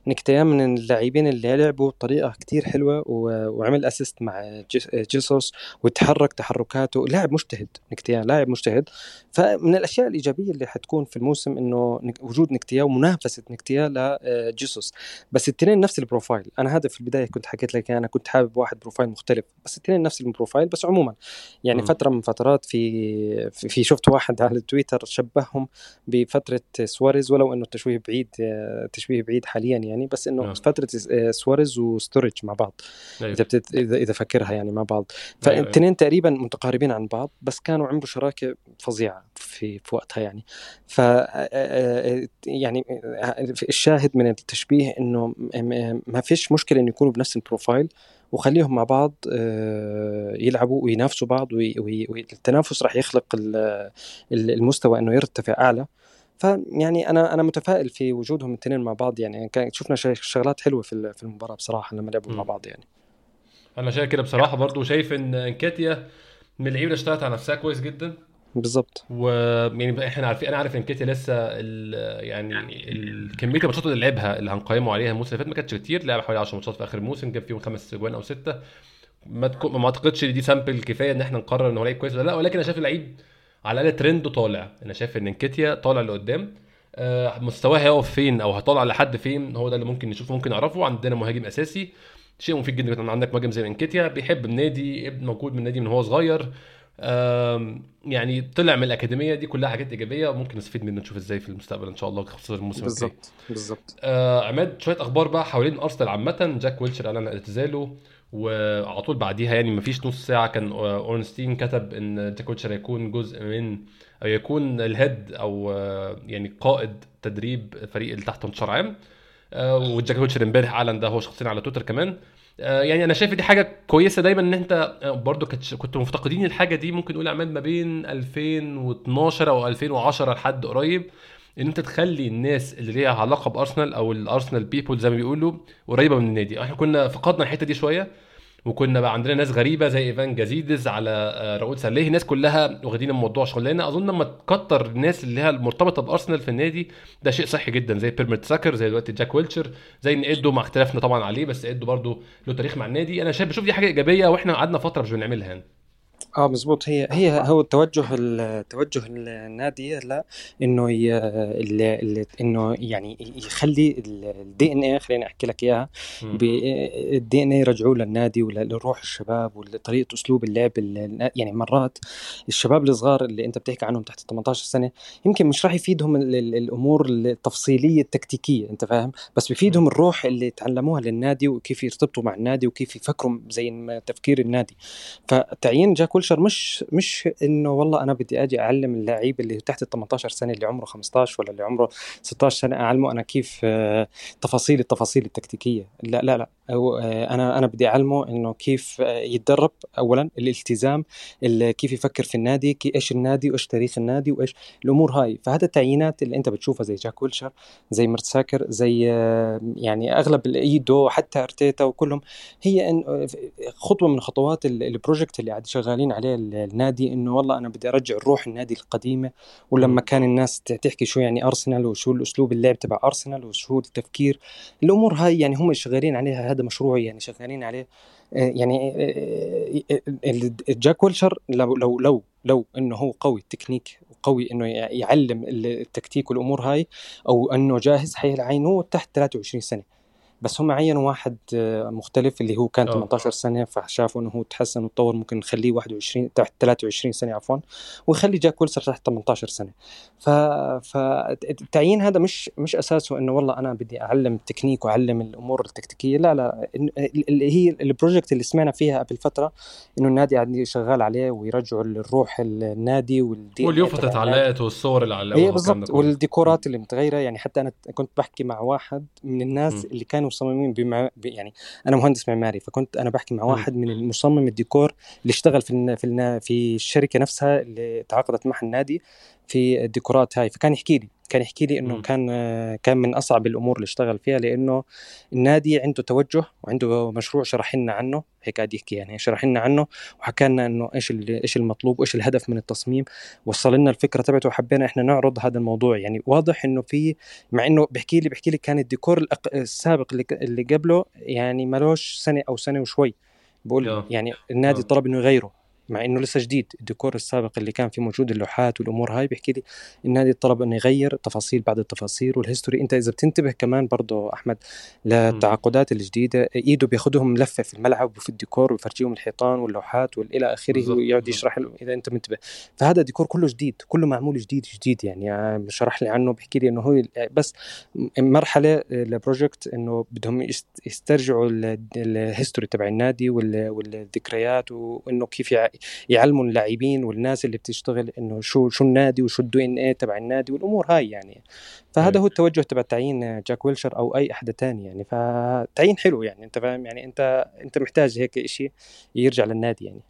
نكتيا من اللاعبين اللي لعبوا بطريقة كتير حلوة وعمل assist مع جيسوس وتحرك تحركاته. لاعب مجتهد نكتيا لاعب مجتهد. فمن الأشياء الإيجابية اللي حتكون في الموسم إنه وجود نكتيا ومنافسة نكتيا لجيسوس بس الاثنين نفس ال profile. أنا هذا في البداية كنت حكيت لك أنا كنت حابب واحد profile مختلف. بس الاثنين نفس ال profile. بس عموما يعني م. فترة من فترات في في شفت واحد على تويتر شبههم بفترة سواريز ولو إنه التشويه تشويه بعيد تشبيه بعيد حاليا يعني بس إنه نعم. فترة آه، سواريز وستوريدج مع بعض أيوه. إذا بتت... إذا فكرها يعني مع بعض فالاثنين أيوه. تقريبا متقاربين عن بعض بس كانوا عملوا شراكة فظيعة في في وقتها يعني ف آه، آه، يعني الشاهد من التشبيه إنه ما فيش مشكلة إنه يكونوا بنفس ال profile وخليهم مع بعض يلعبوا وينافسوا بعض والتنافس راح يخلق المستوى إنه يرتفع أعلى فيعني أنا أنا متفائل في وجودهم الاثنين مع بعض يعني. كان شفنا شغلات حلوة في في المباراة بصراحة لما لعبوا مع بعض يعني. أنا شايف كده بصراحة برضو شايف إن انكيتيا من اللعيبة اللي اشتغلت على نفسها كويس جدا. بالظبط. ويعني إحنا عارفين أنا عارف انكيتيا لسه ال يعني كمية الماتشات اللي لعبها اللي هنقيمه عليها الموسم اللي فات ما كانتش كتير. لعب حوالي 10 ماتشات في آخر الموسم جاب فيهم خمس أجوان أو ستة. ما ما أعتقدش دي sample كفاية إن إحنا نقرر إن هو لعيب كويس ولا لأ ولكن أنا شايف اللعيب على الأقل ترنده طالع. أنا شايف إن انكيتيا طالع لقدام. آه، مستواه هيقف فين أو هيطلع لحد فين؟ هو ده اللي ممكن نشوفه ممكن نعرفه. عندنا مهاجم أساسي شيء مفيد جدا. عندك مهاجم زي انكيتيا بيحب النادي موجود من النادي من هو صغير. يعني طلع من الأكاديمية دي كلها حاجات إيجابية. وممكن نستفيد منه نشوف إزاي في المستقبل إن شاء الله خصوصا الموسم الجاي. بالظبط بالظبط. آه عماد شوية أخبار بقى حوالين أرسنال عامة. جاك ويلشر أعلن اعتزاله. وعلى طول بعديها يعني مفيش نص ساعة كان آه، أورنستين كتب إن جاك ويلشر هيكون جزء من أو يكون الهيد أو آه، يعني قائد تدريب فريق اللي تحت 18 عام. آه، وجاك امبارح أعلن ده هو شخصيا على تويتر كمان. يعني أنا شايف دي حاجة كويسة دايما إن أنت برضو كنت مفتقدين الحاجة دي ممكن نقول عماد ما بين 2012 أو 2010 لحد قريب. إن أنت تخلي الناس اللي ليها علاقة بأرسنال أو الأرسنال بيبول زي ما بيقولوا قريبة من النادي. إحنا كنا فقدنا الحتة دي شوية وكنا بقى عندنا ناس غريبة زي إيفان جازيدس على آه، راؤول ساليه الناس كلها واخدين الموضوع شغلانة. أظن لما تكتر الناس اللي هي المرتبطه بأرسنال في النادي ده شيء صحي جدا زي بير ميرتساكر زي دلوقتي جاك ويلشر زي إن ايدو مع اختلافنا طبعا عليه بس ايدو برضو له تاريخ مع النادي. أنا شايف بشوف دي حاجة إيجابية وإحنا قعدنا فترة مش بنعملها يعني. آه مزبوط هي هي هو التوجه التوجه النادي هلا إنه ي... ال- ال- إنه يعني يخلي ال DNA خليني أحكي لك إياها. ال DNA يرجعوه للنادي ولروح الشباب وطريقه أسلوب اللعب ال- يعني مرات الشباب الصغار اللي أنت بتحكي عنهم تحت 18 سنة يمكن مش راح يفيدهم ال- ال- الأمور التفصيلية التكتيكية أنت فاهم؟ بس بيفيدهم الروح اللي تعلموها للنادي وكيف يرتبطوا مع النادي وكيف يفكروا زي تفكير النادي. فتعيين جاك ويلشر مش مش إنه والله أنا بدي أجي أعلم اللعيب اللي تحت ال 18 سنة اللي عمره 15 ولا اللي عمره 16 سنة أعلمه أنا كيف آه، تفاصيل التفاصيل التكتيكية. لا لا لا. أو آه، أنا أنا بدي أعلمه إنه كيف آه، يتدرب اولا الالتزام ال- كيف يفكر في النادي إيش النادي وايش تاريخ النادي وإيش الأمور هاي. فهذا التعيينات اللي أنت بتشوفها زي جاك ويلشر زي ميرتساكر زي يعني أغلب الايدو حتى أرتيتا وكلهم هي خطوة من خطوات ال- ال project اللي قاعد شغالين عليه ال- النادي إنه والله أنا بدي أرجع الروح النادي القديمة ولما. كان الناس تحكي شو يعني أرسنال وشو الأسلوب اللعب تبع أرسنال وشو التفكير الأمور هاي يعني هم شغالين عليها هذا مشروع يعني شغالين عليه آه، يعني آه، آه، جاك ويلشر لو لو لو لو إنه هو قوي التكنيك وقوي إنه يع- يعلم التكتيك والأمور هاي أو إنه جاهز حيعينوه تحت 23 سنة بس هم عينوا واحد آه، مختلف اللي هو كان آه. 18 سنة فشافوا إنه هو تحسن وتطور ممكن نخليه 21 تحت 23 سنة عفوا ويخلي جاك ويلشر تحت 18 سنة. ف فالتعيين هذا مش مش أساسه إنه والله أنا بدي أعلم التكنيك وأعلم الأمور التكتيكية لا لا اللي هي ال project اللي سمعنا فيها قبل فترة إنه النادي قاعد شغال عليه ويرجعوا الروح النادي وال DNA تبع النادي اتعلقت والصور اللي علقوها ده بالضبط والديكورات اللي متغيرة يعني حتى أنا كنت بحكي مع واحد من الناس مم. اللي كانوا مصممين بمع... ب- يعني أنا مهندس معماري فكنت أنا بحكي مع. واحد من المصمم الديكور اللي اشتغل في النا... في النا... في الشركة نفسها اللي تعاقدت مع النادي في الديكورات هاي. فكان يحكي لي كان يحكي لي إنه مم. كان آه، كان من أصعب الأمور اللي اشتغل فيها لأنه النادي عنده توجه وعنده مشروع شرح لنا عنه. هيك قاعد يحكي يعني شرح لنا عنه وحكى لنا إنه إيش إيش المطلوب وايش الهدف من التصميم. وصل لنا الفكرة تبعته وحبينا إحنا نعرض هذا الموضوع. يعني واضح إنه في مع إنه بحكي لي بحكي لي كان الديكور السابق اللي, قبله يعني مالوش سنة أو سنة وشوي. بقول يعني النادي آه. طلب إنه يغيره. مع إنه لسه جديد. الديكور السابق اللي كان فيه موجود اللوحات والأمور هاي بيحكي لي النادي طلب إنه يغير تفاصيل بعد التفاصيل وال history أنت إذا بتنتبه كمان برضه أحمد. للتعاقدات الجديدة إيده بياخذهم لفه في الملعب وفي الديكور ويفرجيهم الحيطان واللوحات والى آخره ويقعد يشرح له إذا أنت منتبه. فهذا ديكور كله جديد كله معمول جديد جديد يعني. آه، شرح لي عنه بيحكي لي إنه هو بس مرحلة ل project إنه بدهم يست- يسترجعوا ال- ال history تبع النادي وال- والذكريات وإنه كيف يعلموا اللاعبين والناس اللي بتشتغل إنه شو شو النادي وشو ال DNA تبع النادي والأمور هاي يعني. فهذا إيه. هو التوجه تبع تعيين جاك ويلشر أو أي أحد تاني يعني. فتعيين حلو يعني أنت فاهم يعني انت أنت محتاج هيك شيء يرجع للنادي يعني.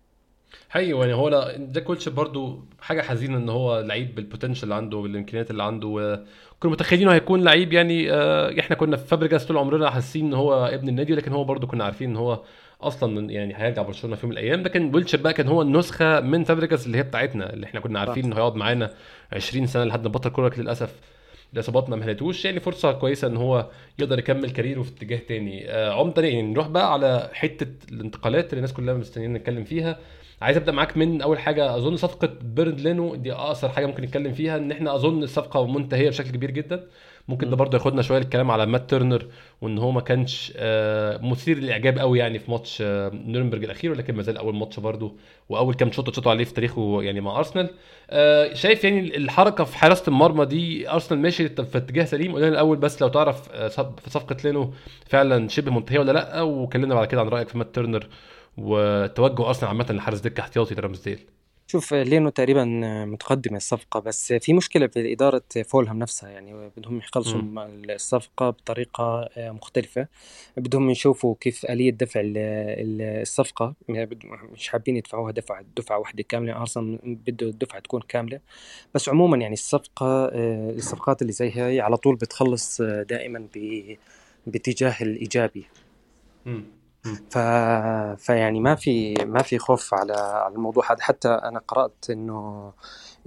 حقيقي يعني هو جاك ويلشر برضو حاجة حزينة ان هو لعيب بال potential اللي عنده والإمكانيات اللي عنده وكنا متخيلين هيكون لعيب يعني آه، إحنا كنا في فابريجاس طول عمرنا حاسين ان هو ابن النادي لكن هو برضو كنا عارفين ان هو أصلا يعني هيرجع برشلونة في يوم من الأيام. لكن ويلشر بقى كان هو النسخة من فابريجاس اللي هي بتاعتنا اللي إحنا كنا عارفين إنه هيقعد معانا 20 سنة لحد ما بطل كورة للأسف الإصابات ما مهلتوش يعني فرصة كويسة إن هو يقدر يكمل career ه في اتجاه تاني. آه عمده يعني نروح بقى على حتة الانتقالات اللي الناس كلها مستنيين نتكلم فيها. عايز أبدأ معاك من أول حاجة. أظن صفقة بيرند لينو دي أقصر حاجة ممكن نتكلم فيها إن إحنا أظن الصفقة منتهية بشكل كبير جدا. ممكن ده برضه ياخدنا شوية الكلام على مات تيرنر وإن هو ما كانش آه، مثير للإعجاب قوي يعني في ماتش آه، نورنبيرج الأخير ولكن ما زال أول ماتش برضه وأول كام شوط شوطوا عليه في تاريخه يعني مع أرسنال. آه، شايف يعني الحركة في حراسة المرمى دي أرسنال ماشي في اتجاه سليم قلنا الأول بس لو تعرف في صفقة لينو فعلا شبه منتهية ولا لأ؟ وكلمنا بعد كده عن رأيك في مات تيرنر وتوجه أرسنال عامة لحارس دكة احتياطي لرامسديل شوف لينو تقريبا متقدم الصفقة بس في مشكلة في إدارة فولهام نفسها يعني بدهم يخلصوا الصفقة بطريقة مختلفة. بدهم يشوفوا كيف آلية دفع الصفقة يعني مش حابين يدفعوها دفعة دفعة واحدة كاملة. أرسنال بده الدفعة تكون كاملة. بس عموما يعني الصفقة الصفقات اللي زي هاي على طول بتخلص دائما باتجاه الإيجابي. ف... فيعني ما في ما في خوف على على الموضوع هذا. حتى أنا قرأت إنه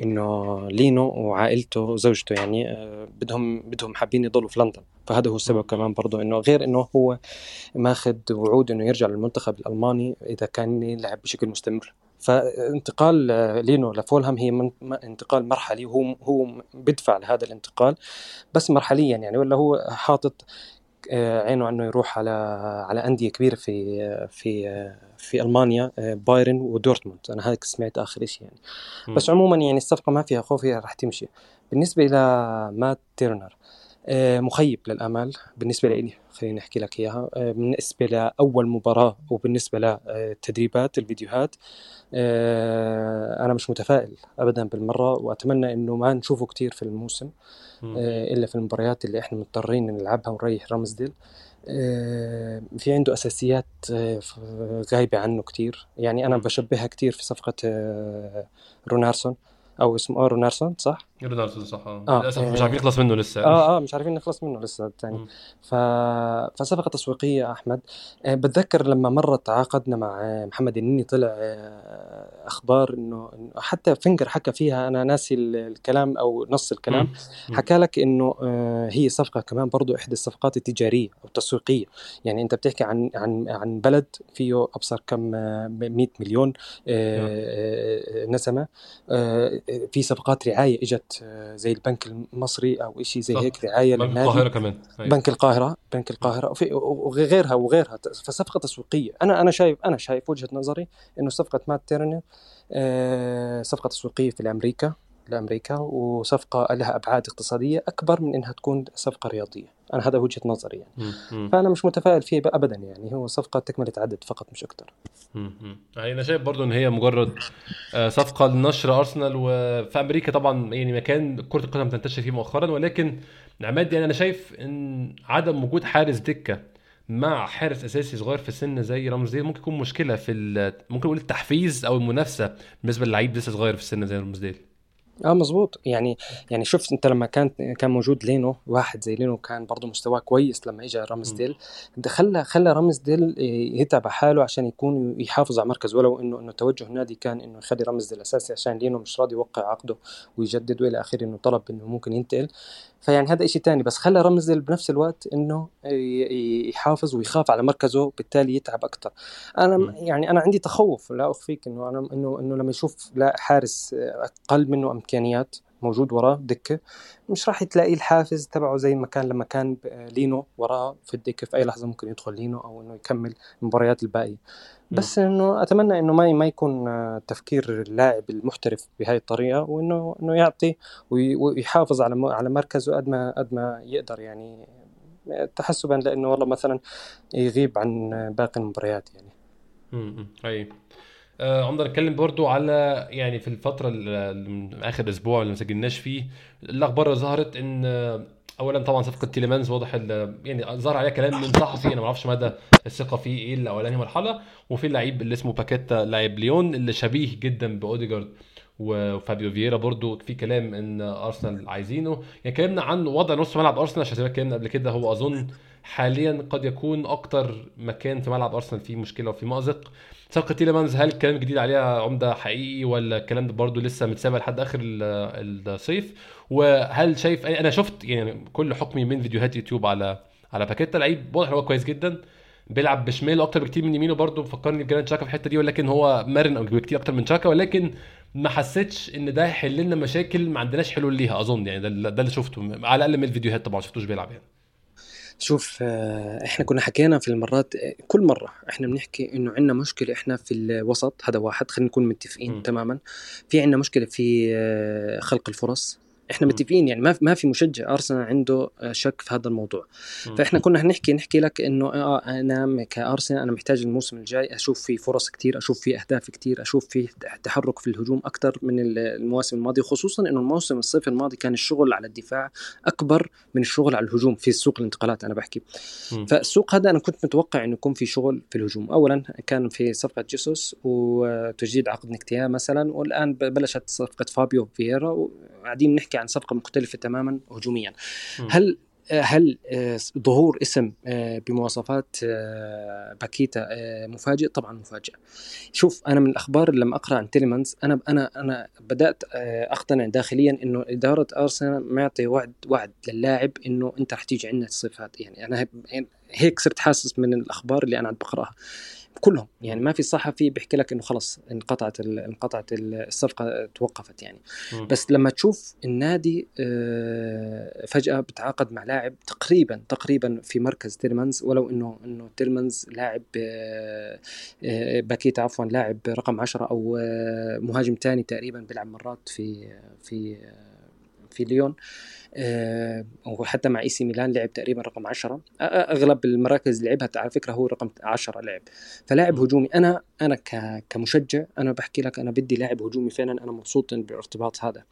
إنه لينو وعائلته وزوجته يعني آه، بدهم بدهم حابين يضلوا في لندن. فهذا هو السبب كمان برضه إنه غير إنه هو ماخذ وعود إنه يرجع للمنتخب الألماني إذا كان يلعب بشكل مستمر. فانتقال آه، لينو لفولهام هي انتقال مرحلي وهو هو بدفع لهذا الانتقال. بس مرحليا يعني ولا هو حاطط عينه انه يروح على على أندية كبيرة في في في ألمانيا آه، بايرن ودورتموند. أنا هيك سمعت آخر شيء يعني. م. بس عموما يعني الصفقة ما فيها خوف هي راح تمشي. بالنسبة إلى مات تيرنر آه، مخيب للأمال بالنسبة لي. خليني أحكي لك إياها. بالنسبة لأول مباراة وبالنسبة للتدريبات الفيديوهات أنا مش متفائل ابدا بالمرة وأتمنى إنه ما نشوفه كثير في الموسم آه، إلا في المباريات اللي إحنا مضطرين نلعبها ونريح رامزديل آه، في عنده أساسيات آه، غايبة عنه كثير يعني أنا بشبهها كثير في صفقة رونارسون أو اسمه رونارسون صح؟ رونالدو صح. آه. للأسف مش عارفين نخلص منه لسه. آه آه مش عارفين نخلص منه لسه الثاني. ف... فصفقه تسويقية أحمد. آه بتذكر لما مره تعاقدنا مع محمد النني طلع آه أخبار إنه حتى فينجر حكى فيها أنا ناسي الكلام أو نص الكلام. حكى لك إنه آه هي صفقة كمان برضو إحدى الصفقات التجارية أو التسويقية. يعني أنت بتحكي عن عن عن بلد فيه أبصر كم 100 آه، مليون آه، آه، نسمة. في صفقات رعاية إجت زي البنك المصري أو شيء زي هيك رعاية بنك القاهرة كمان. هي. بنك القاهرة بنك القاهرة. وغيرها وغيرها. فصفقة تسويقية. أنا أنا شايف أنا شايف وجهة نظري إنه صفقة مات تيرنر آه، صفقة تسويقية في أمريكا لامريكا وصفقة لها أبعاد اقتصادية أكبر من إنها تكون صفقة رياضية. أنا هذا وجهة نظري يعني. م- م. فأنا مش متفائل فيه ابدا يعني. هو صفقة تكملة عدد فقط مش أكثر يعني أنا شايف برضو إن هي مجرد آه، صفقة لنشر أرسنال وفي أمريكا طبعا يعني مكان كرة القدم تنتشر فيه مؤخرا ولكن عماد يعني أنا شايف إن عدم وجود حارس دكة مع حارس أساسي صغير في السن زي رامزديل ممكن يكون مشكلة في ممكن نقول التحفيز أو المنافسة بالنسبة للعيب لسه صغير في السن زي رامزديل آه مظبوط. يعني يعني شوف أنت لما كان كان موجود لينو واحد زي لينو كان برضه مستواه كويس لما اجى رامزديل خلى خلى رامزديل يتعب حاله عشان يكون يحافظ على مركز ولو إنه إنه توجه النادي كان إنه يخلي رامزديل أساسي عشان لينو مش راضي يوقع عقده ويجدد والى آخره إنه طلب إنه ممكن ينتقل. فيعني هذا شيء ثاني بس خلى رمزل بنفس الوقت إنه يحافظ ويخاف على مركزه بالتالي يتعب أكثر أنا يعني أنا عندي تخوف لا أخفيك إنه أنا إنه إنه لما يشوف لا حارس أقل منه امكانيات موجود وراه دكة. مش راح تلاقي الحافز تبعه زي ما كان لما كان لينو وراه في الدكة. في أي لحظة ممكن يدخل لينو أو إنه يكمل المباريات الباقية. بس إنه أتمنى إنه ما ما يكون تفكير اللاعب المحترف بهاي الطريقة وإنه إنه يعطي ويحافظ على على مركزه قد ما قد ما يقدر. يعني تحسبا لإنه والله مثلا يغيب عن باقي المباريات يعني. امم اي آه عمدنا نتكلم برضو على يعني في الفترة آخر أسبوع اللي ما سجلناش فيه الأخبار اللي ظهرت إن اولا طبعا صفقة تيليمانز واضح يعني ظهر عليها كلام من صحفي أنا ما أعرفش مدى الثقة فيه إيه الاولاني مرحلة وفي اللعيب اللي اسمه باكيتا لاعب ليون اللي شبيه جدا بأوديجارد وفابيو فييرا. برضو في كلام إن أرسنال عايزينه. يعني اتكلمنا عن وضع نص ملعب أرسنال عشان اتكلمنا قبل كده هو أظن حاليا قد يكون أكتر مكان في ملعب أرسنال فيه مشكلة وفيه مأزق. صفقه تيليمانز هل الكلام الجديد عليها يا عمدة حقيقي ولا الكلام ده برضه لسه متساب لحد آخر الصيف؟ وهل شايف أنا شفت يعني كل حكمي من فيديوهات يوتيوب على على باكيتا لعيب واضح هو كويس جدا بيلعب بشماله أكتر بكتير من يمينه برضه فكرني بجرانيت شاكا في الحتة دي ولكن هو مرن بكتير أكتر من شاكا ولكن ما حسيتش إن ده هيحل لنا مشاكل ما عندناش حلول ليها أظن يعني ده, ده اللي شفته على الأقل من الفيديوهات طبعا ما شفتوش بيلعب يعني. شوف آه، إحنا كنا حكينا في المرات آه، كل مرة إحنا بنحكي إنه عندنا مشكلة إحنا في الوسط هذا واحد خلينا نكون متفقين مم. تماما في عندنا مشكلة في آه، خلق الفرص إحنا. متفقين يعني ما ما في مشجع أرسنال عنده آه، شك في هذا الموضوع. فإحنا كنا هنحكي نحكي لك إنه آه أنا كأرسنال أنا محتاج الموسم الجاي أشوف في فرص كتير أشوف في أهداف كتير أشوف في تحرك في الهجوم أكثر من المواسم الماضية خصوصا إنه الموسم الصيف الماضي كان الشغل على الدفاع أكبر من الشغل على الهجوم في سوق الانتقالات أنا بحكي. فالسوق هذا أنا كنت متوقع إنه يكون في شغل في الهجوم اولا كان في صفقة جيسوس وتجديد عقد نكتيا مثلا والآن بلشت صفقة فابيو فييرا وقاعدين نحكي عن صفقة مختلفة تماما هجوميا مم. هل هل آه، ظهور اسم آه، بمواصفات آه، باكيتا مفاجئ؟ طبعا مفاجئ. شوف أنا من الأخبار اللي لما أقرأ عن تيليمانز أنا أنا أنا بدأت أقتنع داخليا إنه إدارة أرسنال معطي وعد وعد للاعب إنه أنت رح تيجي عندنا الصيف هذا يعني أنا هيك- هيك صرت حاسس من الأخبار اللي أنا عم بقرأها كلهم. يعني ما في صحفي بيحكي لك إنه خلص انقطعت انقطعت ال- الصفقة توقفت يعني. مم. بس لما تشوف النادي آه، فجأة بتعاقد مع لاعب تقريبا تقريبا في مركز تيليمانز ولو إنه إنه تيليمانز لاعب آه، آه، باكيتا عفوا لاعب رقم عشرة أو مهاجم ثاني تقريبا بيلعب مرات في في في ليون. آه، وحتى مع AC ميلان لعب تقريبا رقم 10 أغلب المراكز اللي لعبها على فكرة هو رقم 10 لعب فلاعب. هجومي أنا أنا كمشجع أنا بحكي لك أنا بدي لاعب هجومي فعلا أنا مبسوط بالارتباط هذا.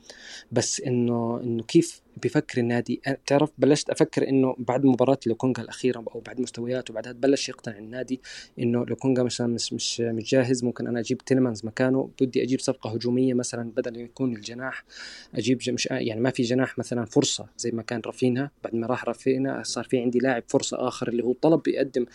بس انه إنه كيف بفكر النادي؟ أنا بتعرف بلشت أفكر إنه بعد مباراة لوكونجا الأخيرة أو بعد مستويات وبعدها بلش يقتنع النادي إنه لوكونجا مثلا مش مش مش جاهز. ممكن أنا أجيب تيلمانز مكانه بدي أجيب صفقة هجومية مثلا بدل يكون الجناح. أجيب مش يعني ما في جناح مثلا فرصة زي ما كان رافينا بعد ما راح رافينا صار في عندي لاعب فرصة آخر اللي هو طلب يقدم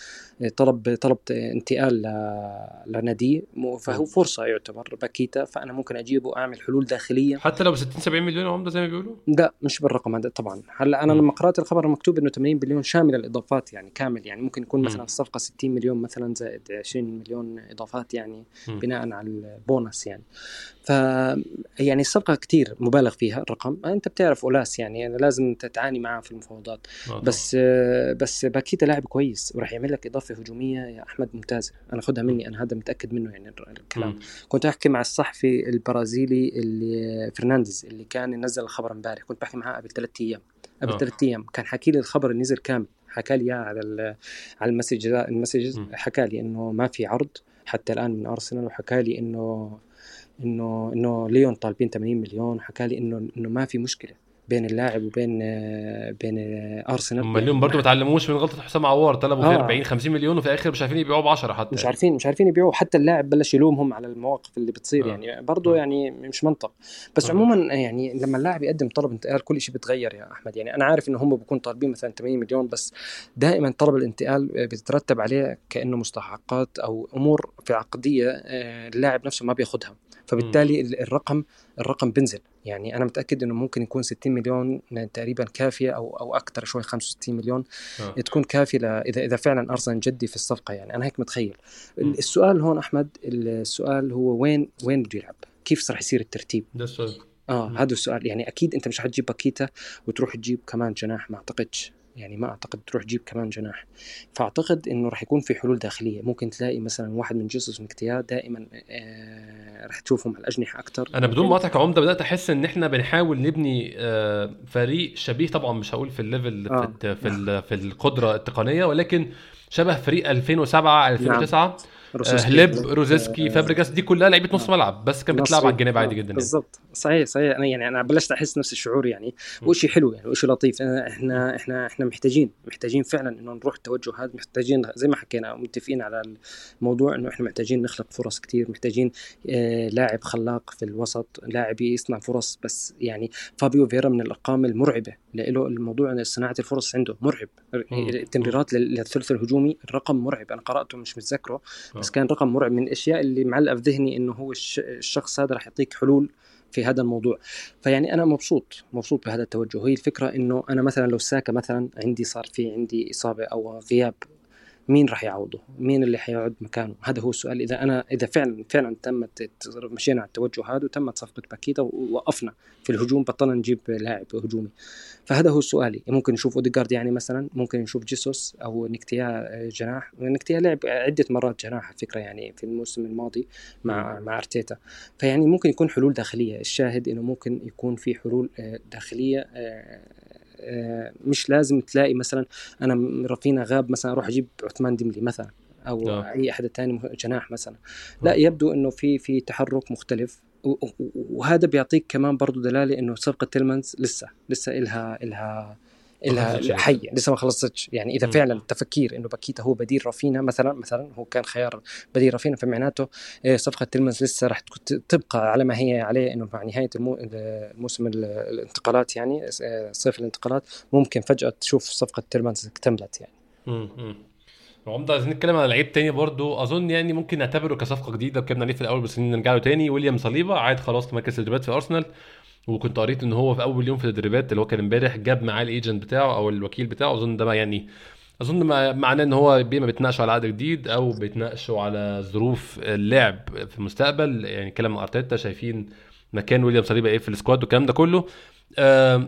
طلب طلب انتقال ل- لناديه مو- فهو. فرصة يعتبر باكيتا فأنا ممكن أجيبه اعمل حلول داخلية حتى لو ب 60 70 مليون عمدة زي ما بيقولوا لا مش بالرقم هذا طبعا هلأ أنا. لما قرأت الخبر مكتوب إنه 80 مليون شامل الإضافات يعني كامل يعني ممكن يكون. مثلا الصفقه 60 مليون مثلا زائد 20 مليون إضافات يعني مم. بناء على البونص يعني ف يعني الصفقه كتير مبالغ فيها الرقم أنت بتعرف أولاس يعني أنا لازم تتعاني معاه في المفاوضات. آه. بس بس باكيتا لاعب كويس وراح يعمل لك إضافة هجومية يا أحمد ممتازة. أنا خدها مني أنا هذا متأكد منه يعني الكلام. مم. كنت أحكي مع الصحفي البرازيلي اللي فرنانديز اللي كان نزل الخبر امبارح. كنت بحكي معاه قبل ثلاث أيام. قبل آه. ثلاث أيام كان حكي لي الخبر اللي نزل كامل. حكى لي على على ال message ال message. حكى لي إنه ما في عرض حتى الآن من أرسنال. وحكى لي إنه إنه إنه ليون طالبين 80 مليون. حكى لي إنه إنه ما في مشكلة. بين اللاعب وبين آه، بين آه، أرسنال. هم اليوم برضه ما اتعلموش من غلطة حسام عوار طلبوا فيه آه. 40 50 مليون وفي الآخر مش عارفين يبيعوه ب 10 حتى. مش عارفين مش عارفين يبيعوا حتى اللاعب بلش يلومهم على المواقف اللي بتصير آه. يعني. برضه آه. يعني مش منطق. بس آه. عموما يعني لما اللاعب يقدم طلب انتقال كل شيء بيتغير يا أحمد. يعني أنا عارف إنه هم بيكونوا طالبين مثلا 80 مليون بس دائما طلب الانتقال بيترتب عليه كأنه مستحقات أو أمور في عقدية آه، اللاعب نفسه ما بياخذها فبالتالي ال- الرقم الرقم بنزل يعني أنا متأكد إنه ممكن يكون 60 مليون تقريبا كافية أو أو أكثر شوي 65 مليون آه. تكون كافية اذا إذا فعلا ارسنال جدي في الصفقة يعني. أنا هيك متخيل. مم. السؤال هون أحمد السؤال هو وين وين بده يلعب؟ كيف راح يصير الترتيب؟ ده السؤال آه. هذا السؤال. يعني أكيد أنت مش حتجيب باكيتا وتروح تجيب كمان جناح ما أعتقدش. يعني ما أعتقد تروح تجيب كمان جناح. فأعتقد إنه راح يكون في حلول داخلية. ممكن تلاقي مثلا واحد من جيسوس ونكتيا دائما آه راح تشوفهم على الأجنحة أكثر أنا بدون مقاطعك يا عمدة بدأت أحس إن إحنا بنحاول نبني آه، فريق شبيه. طبعا مش هقول في ال level آه. في في في القدرة التقنية ولكن شبه فريق 2007 2009 آه، روزيسكي. هليب روزيسكي آه، فابريجاس دي كلها لعيبه نص ملعب بس كانت بتلعب على الجانب عادي آه، جدا يعني. بالضبط. صحيح صحيح. أنا يعني أنا بلشت أحس نفس الشعور يعني. وشيء حلو يعني وشيء لطيف. إحنا إحنا إحنا محتاجين محتاجين فعلا إنه نروح التوجه هذا محتاجين زي ما حكينا متفقين على الموضوع إنه إحنا محتاجين نخلق فرص كتير محتاجين آه لاعب خلاق في الوسط لاعب يصنع فرص. بس يعني فابيو فيرا من الأرقام المرعبة له الموضوع صناعة الفرص عنده مرعب. التمريرات لل- للثلث الهجومي الرقم مرعب. أنا قرأته مش متذكره بس. كان رقم مرعب من الأشياء اللي معلقة في ذهني إنه هو الش- الشخص هذا راح يعطيك حلول في هذا الموضوع فيعني أنا مبسوط مبسوط بهذا التوجه هي الفكرة إنه أنا مثلا لو ساكا مثلا عندي صار في عندي إصابة أو غياب مين راح يعوضه؟ مين اللي حيقعد مكانه؟ هذا هو السؤال. إذا أنا إذا فعلا فعلا تمت مشينا على التوجه هذا وتمت صفقة باكيتا ووقفنا في الهجوم بطلنا نجيب لاعب هجومي. فهذا هو سؤالي. ممكن نشوف اوديجارد يعني مثلا ممكن نشوف جيسوس أو نكتيا جناح. نكتيا لعب عدة مرات جناح على فكرة يعني في الموسم الماضي مع مع أرتيتا. فيعني ممكن يكون حلول داخلية. الشاهد إنه ممكن يكون في حلول آه، داخلية آه، آه، مش لازم تلاقي مثلا أنا رافينيا غاب مثلا أروح أجيب عثمان ديمبيلي مثلا أو أوه. أي أحد ثاني جناح مثلا لا يبدو إنه في في تحرك مختلف وهذا بيعطيك كمان برضه دلالة إنه صفقة تيلمانز لسه لسه إلها إلها إلها حية لسه ما خلصتش. يعني إذا فعلا التفكير إنه باكيتا هو بديل رافينيا مثلا مثلا هو كان خيار بديل رافينيا فمعناته آه، صفقة تيلمانز لسه راح تبقى على ما هي عليه إنه مع نهاية الموسم الانتقالات يعني آه، صيف الانتقالات ممكن فجأة تشوف صفقة تيلمانز اكتملت يعني. عمدة عايزين نتكلم على لعيب تاني برضو. أظن يعني ممكن نعتبره كصفقة جديدة اتكلمنا عليه في الأول بس نرجع له تاني. ويليام صليبا عاد خلاص مركز التدريبات في أرسنال. وكنت قريت إن هو في أول يوم في التدريبات اللي هو كان امبارح جاب معاه ال agent بتاعه أو الوكيل بتاعه. أظن ده يعني أظن معناه إن هو ما بيتناقشوا على عقد جديد أو بيتناقشوا على ظروف اللعب في المستقبل. يعني كلام أرتيتا شايفين مكان ويليام صليبا إيه في السكواد والكلام ده كله.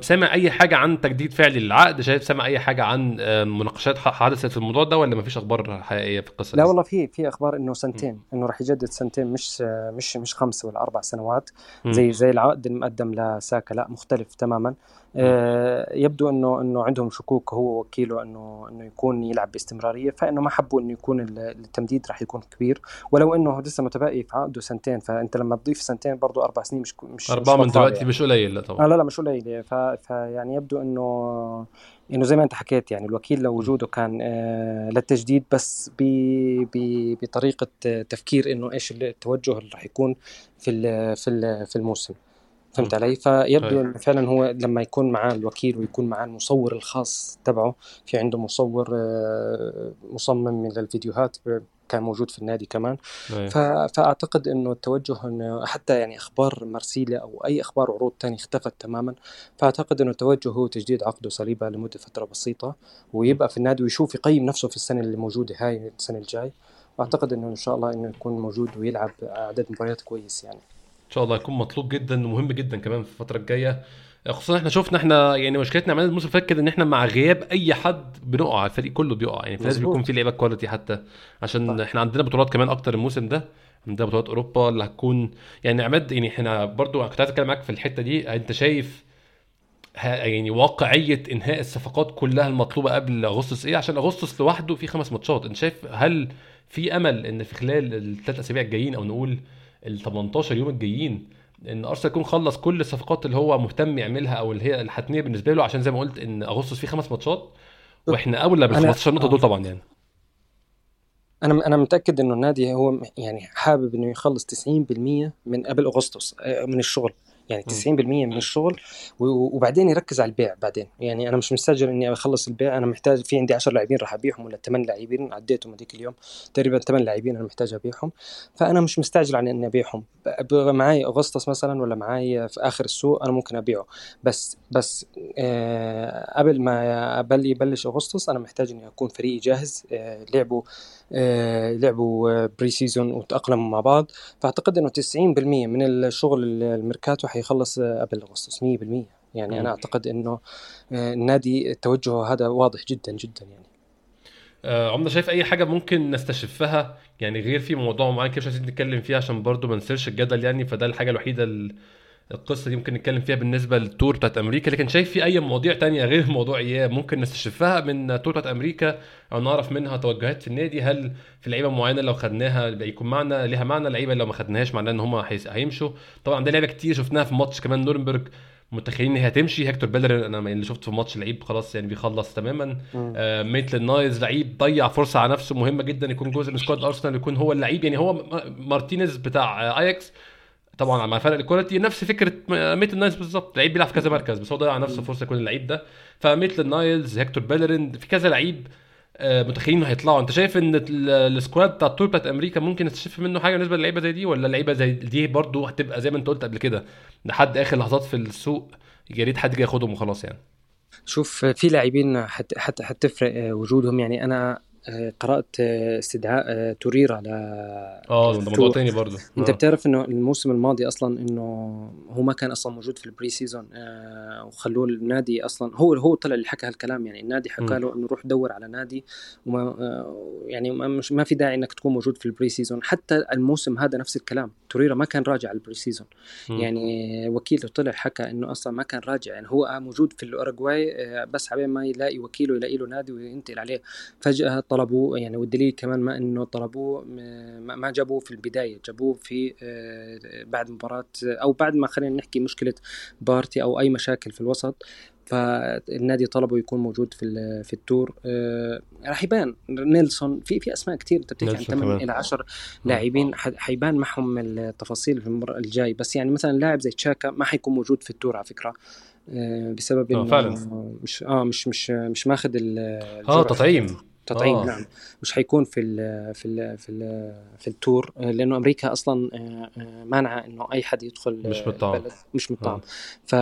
سامع أي حاجة عن تجديد فعلي للعقد شايف سامع أي حاجة عن مناقشات حدثت في الموضوع ده ولا مفيش أخبار حقيقية في القصة؟ لا والله في في أخبار إنه سنتين إنه راح يجدد سنتين مش مش مش خمس ولا أربع سنوات زي زي العقد المقدم لساكا لا مختلف تماما. آه، يبدو إنه إنه عندهم شكوك هو وكيله إنه إنه يكون يلعب باستمرارية فإنه ما حبوا إنه يكون التمديد راح يكون كبير. ولو إنه لسه متبقي في عقده سنتين فأنت لما تضيف سنتين برضه أربع سنين مش مش أربعة من دلوقتي يعني. مش قليل لا طبعا. آه لا لا مش قليل. فيعني يبدو إنه إنه زي ما أنت حكيت يعني الوكيل لو وجوده كان آه للتجديد بس بطريقة تفكير إنه إيش التوجه اللي راح يكون في في في الموسم. فهمت علي؟ فيبدو إنه فعلا هو لما يكون معاه الوكيل ويكون معاه المصور الخاص تبعه في عنده مصور آه، مصمم من الفيديوهات كان موجود في النادي كمان. فأعتقد إنه التوجه إنه حتى يعني أخبار مرسيليا أو أي أخبار عروض ثانية اختفت تماما. فأعتقد إنه التوجه هو تجديد عقده صليبة لمدة فترة بسيطة ويبقى في النادي ويشوف يقيم نفسه في السنة اللي موجودة هاي السنة الجاي. واعتقد إنه إن شاء الله إنه يكون موجود ويلعب عدد مباريات كويس يعني. ان شاء الله يكون مطلوب جدا ومهم جدا كمان في الفترة الجاية. خصوصا إحنا شفنا إحنا يعني مشكلتنا عملنا الموسم اللي فات إن إحنا مع غياب أي حد بنقع الفريق كله بيقع. يعني لازم يكون في لعيبة كواليتي حتى. عشان طبعا. إحنا عندنا بطولات كمان أكتر الموسم ده عندنا بطولات أوروبا اللي هتكون يعني عماد يعني إحنا برضو كنت عايز أتكلم معاك في الحتة دي. أنت شايف يعني واقعية إنهاء الصفقات كلها المطلوبة قبل أغسطس إيه؟ عشان أغسطس لوحده في خمس ماتشات. أنت شايف هل في أمل إن في خلال الثلاث أسابيع الجايين أو نقول ال 18 يوم الجايين إن ارسنال يكون خلص كل الصفقات اللي هو مهتم يعملها أو اللي هي الحتمية بالنسبة له عشان زي ما قلت إن أغسطس فيه خمس ماتشات وإحنا أولى بال 15 نقطة دول طبعا يعني. أنا أنا متأكد إنه النادي هو يعني حابب إنه يخلص 90% من قبل أغسطس آه، من الشغل. يعني 90% من الشغل وبعدين يركز على البيع بعدين. يعني أنا مش مستعجل إني أخلص البيع أنا محتاج في عندي 10 لاعبين راح أبيعهم ولا 8 لاعبين عديتهم هذيك اليوم. تقريبا 8 لاعبين أنا محتاج أبيعهم. فأنا مش مستعجل على إني أبيعهم. معي اغسطس مثلا ولا معي في آخر السوق أنا ممكن أبيعه. بس بس آه قبل ما قبل يبلش اغسطس أنا محتاج إني أكون فريقي جاهز. آه لعبوا آه لعبوا pre-season وتأقلموا مع بعض. فأعتقد إنه 90% من شغل الميركاتو حيخلص قبل أغسطس 100% يعني أنا أعتقد إنه آه، النادي توجهه هذا واضح جدا جدا يعني. آه عمدة شايف أي حاجة ممكن نستشفها؟ يعني غير في موضوع معين كده مش عايزين نتكلم فيه عشان برضو ما نسيرش الجدل يعني فده الحاجة الوحيدة اللي القصة دي ممكن نتكلم فيها بالنسبة لل tour بتاعت أمريكا لكن شايف في أي مواضيع تانية غير موضوع اياب ممكن نستشفها من ال tour بتاعت أمريكا أو نعرف منها توجهات في النادي؟ هل في لعيبة معينة لو خدناها يكون معنا ليها معنى؟ لعيبة لو ما خدناهاش معناه إن هم هيمشوا. طبعا ده لعيبه كتير شفناها في ماتش كمان نورنبرج متخيلين إن هي هتمشي. هيكتور بيليرين أنا اللي شفته في الماتش لعيب خلاص يعني بيخلص تماما. آه ميتلاند نايلز لعيب ضيع فرصة على نفسه مهمة جدا يكون جزء من squad أرسنال يكون هو اللعيب. يعني هو مارتينيز بتاع أياكس طبعا مع فرق ال quality نفس فكرة ميتلاند نايلز بالظبط. لعيب بيلعب في كذا مركز بس هو ضيع نفسه فرصة يكون اللعيب ده. فميتلاند نايلز هيكتور بيلرين في كذا لعيب آه، متخيلين هيطلعوا. أنت شايف إن ال squad بتاع ال tour بتاعت أمريكا ممكن نستشف منه حاجة بالنسبة للعيبة زي دي ولا اللعيبه زي دي برضه هتبقى زي ما أنت قلت قبل كده لحد آخر لحظات في السوق يا ريت حد جاي ياخدهم وخلاص يعني؟ شوف في لاعبين حت حت حتفرق وجودهم. يعني أنا آه، قرأت آه، استدعاء آه، توريرا ل آه ده موضوع تاني برضه انت آه. بتعرف إنه الموسم الماضي أصلا إنه هو ما كان أصلا موجود في ال pre-season آه وخلوه النادي أصلا هو هو طلع اللي حكى هالكلام يعني النادي حكى. له إنه روح دور على نادي وما آه يعني ما مش ما في داعي إنك تكون موجود في ال pre-season حتى الموسم هذا نفس الكلام توريرا ما كان راجع على ال pre-season مم. يعني وكيله طلع حكى إنه أصلا ما كان راجع يعني هو موجود في الأوروغواي آه، بس عبين ما يلاقي وكيله يلاقي له نادي وينتقل عليه فجأة طلبوه يعني والدليل كمان ما إنه طلبوه ما جابوه في البداية جابوه في آه، بعد مباراة أو بعد ما خلينا نحكي مشكلة بارتي أو أي مشاكل في الوسط فالنادي طلبه يكون موجود في في ال tour آه، راح يبان نيلسون في في أسماء كثير أنت بتحكي عن نيلسون 8 كمان. إلى 10 لاعبين ح- حيبان معهم التفاصيل في المره الجاي بس يعني مثلا لاعب زي تشاكا ما حيكون موجود في ال tour على فكرة آه، بسبب آه، إنه فعلا. مش آه مش مش مش ماخذ آه. تطعيم تطعيم آه. نعم مش حيكون في ال في ال في ال في ال tour لأنه أمريكا أصلا آه، آه، مانعة إنه أي حد يدخل مش. البلد مش آه. ف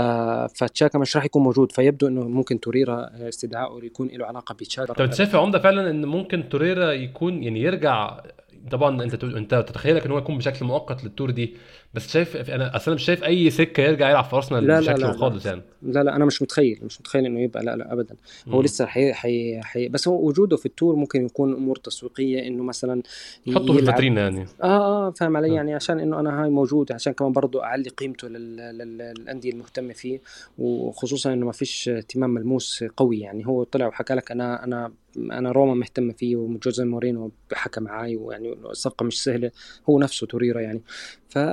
فتشاكا مش راح يكون موجود فيبدو إنه ممكن توريرا استدعائه يكون له علاقة بتشاكا طب شايف يا عمدة فعلا إن ممكن توريرا يكون يعني يرجع طبعا أنت أنت تتخيلك إن هو يكون بشكل مؤقت لل tour دي بس شايف أنا أصلا مش شايف أي سكة يرجع يلعب في أرسنال لا، بشكل لا، لا. خالص يعني. لا لا أنا مش متخيل مش متخيل إنه يبقى لا لا ابدا. هو مم. لسه حي حي حي بس هو وجوده في التور ممكن يكون أمور تسويقية إنه مثلا حطه في الفاترينا يعني. آه آه فاهم علي؟ آه. يعني عشان إنه أنا هاي موجود عشان كمان برضو أعلي قيمته لل- لل- للأندية المهتمة فيه وخصوصا إنه ما فيش اهتمام ملموس قوي يعني. هو طلع وحكى لك أنا أنا أنا روما مهتمه فيه وجوزي مورينو حكى معاي ويعني الصفقة مش سهلة هو نفسه توريرا يعني.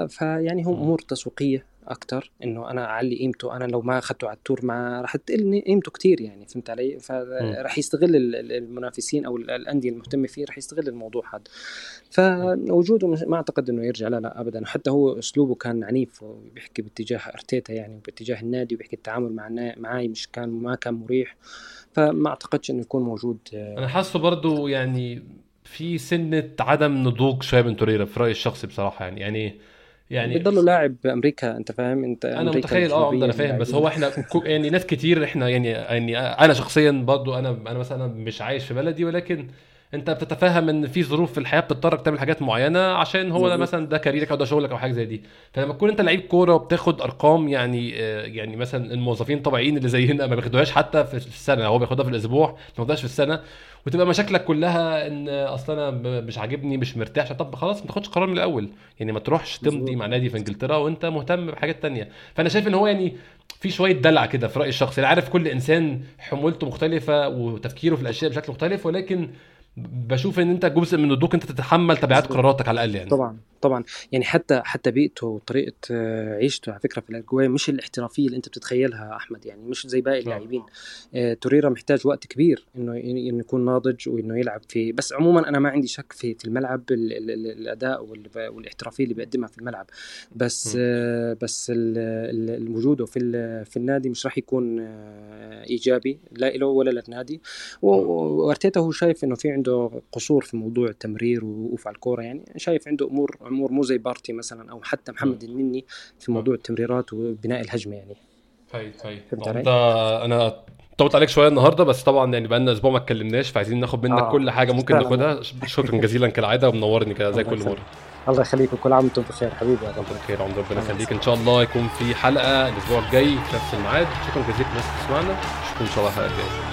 فيعني هو أمور تسويقية أكثر إنه أنا أعلي قيمته أنا لو ما اخذته على التور ما راح تقلني قيمته كثير يعني فهمت علي؟ فراح يستغل ال- ال- المنافسين أو ال- الأندية المهتمة فيه راح يستغل الموضوع هذا. فوجوده ما أعتقد إنه يرجع لا لا ابدا. حتى هو أسلوبه كان عنيف وبيحكي باتجاه أرتيتا يعني وباتجاه النادي وبيحكي التعامل مع معاي مش كان ما كان مريح. فما أعتقدش إنه يكون موجود آه، أنا حاسه برضو يعني في سنة عدم نضوج شوية من توريرا في رأيي الشخصي بصراحة يعني يعني يعني بيضلوا لاعب بامريكا أنت فاهم أنت أنا متخيل آه أنا الجنوبية فاهم بس. هو إحنا يعني ناس كتير إحنا يعني يعني أنا شخصيا برضو أنا أنا مثلا مش عايش في بلدي ولكن انت بتتفهم ان في ظروف في الحياة بتضطرك تعمل حاجات معينة عشان هو ده. مثلا ده كاريرك أو ده شغلك أو حاجة زي دي فلما تكون انت لعيب كورة وبتاخد أرقام يعني آه، يعني مثلا الموظفين الطبيعيين اللي زينا ما بياخدوهاش حتى في السنة هو بياخدها في الأسبوع ما بياخدهاش في السنة وتبقى مشاكلك كلها إن أصل أنا مش عاجبني مش مرتاح طب خلاص ما تاخدش قرار من الأول يعني ما تروحش تمضي. مع نادي في إنجلترا وأنت مهتم بحاجات تانية فأنا شايف إن هو يعني في شوية دلع كده في رأيي الشخصي أنا عارف كل إنسان حمولته مختلفة وتفكيره في الأشياء بشكل مختلف ولكن بشوف إن أنت جزء من نضوج أنت تتحمل تبعات. قراراتك على الأقل يعني. طبعا طبعا. يعني حتى حتى بيئته وطريقة آه، عيشته على فكرة في الأجواء مش الاحترافية اللي أنت بتتخيلها أحمد يعني مش زي باقي اللاعبين. آه، توريرا محتاج وقت كبير إنه إنه يكون ناضج وإنه يلعب في بس عموما أنا ما عندي شك في في الملعب ال ال ال الأداء وال- والاحترافية اللي بيقدمها في الملعب. بس. آه، بس وجوده في في النادي مش راح يكون آه، إيجابي لا له ولا للنادي وأرتيتا هو شايف إنه في عنده قصور في موضوع التمرير ووقوف على الكورة يعني شايف عنده أمور أمور مو زي بارتي مثلا أو حتى محمد النني في موضوع التمريرات وبناء الهجمة يعني. هاي هاي؟ انت أنا طولت عليك شوية النهارده بس طبعا يعني بقالنا أسبوع ما اتكلمناش فعايزين ناخد منك آه. كل حاجة ممكن. ناخدها. شكرا جزيلا كالعادة ومنورني كده زي كل. مرة. الله يخليك وكل عام وأنتم بخير حبيبي يا رب. بخير عمر ربنا يخليك. إن شاء الله يكون في حلقة الأسبوع الجاي في نفس الميعاد. شكرا جزيلا للناس اللي بتسمعنا. اشوفكم إن شاء الله الحلقة الجاية.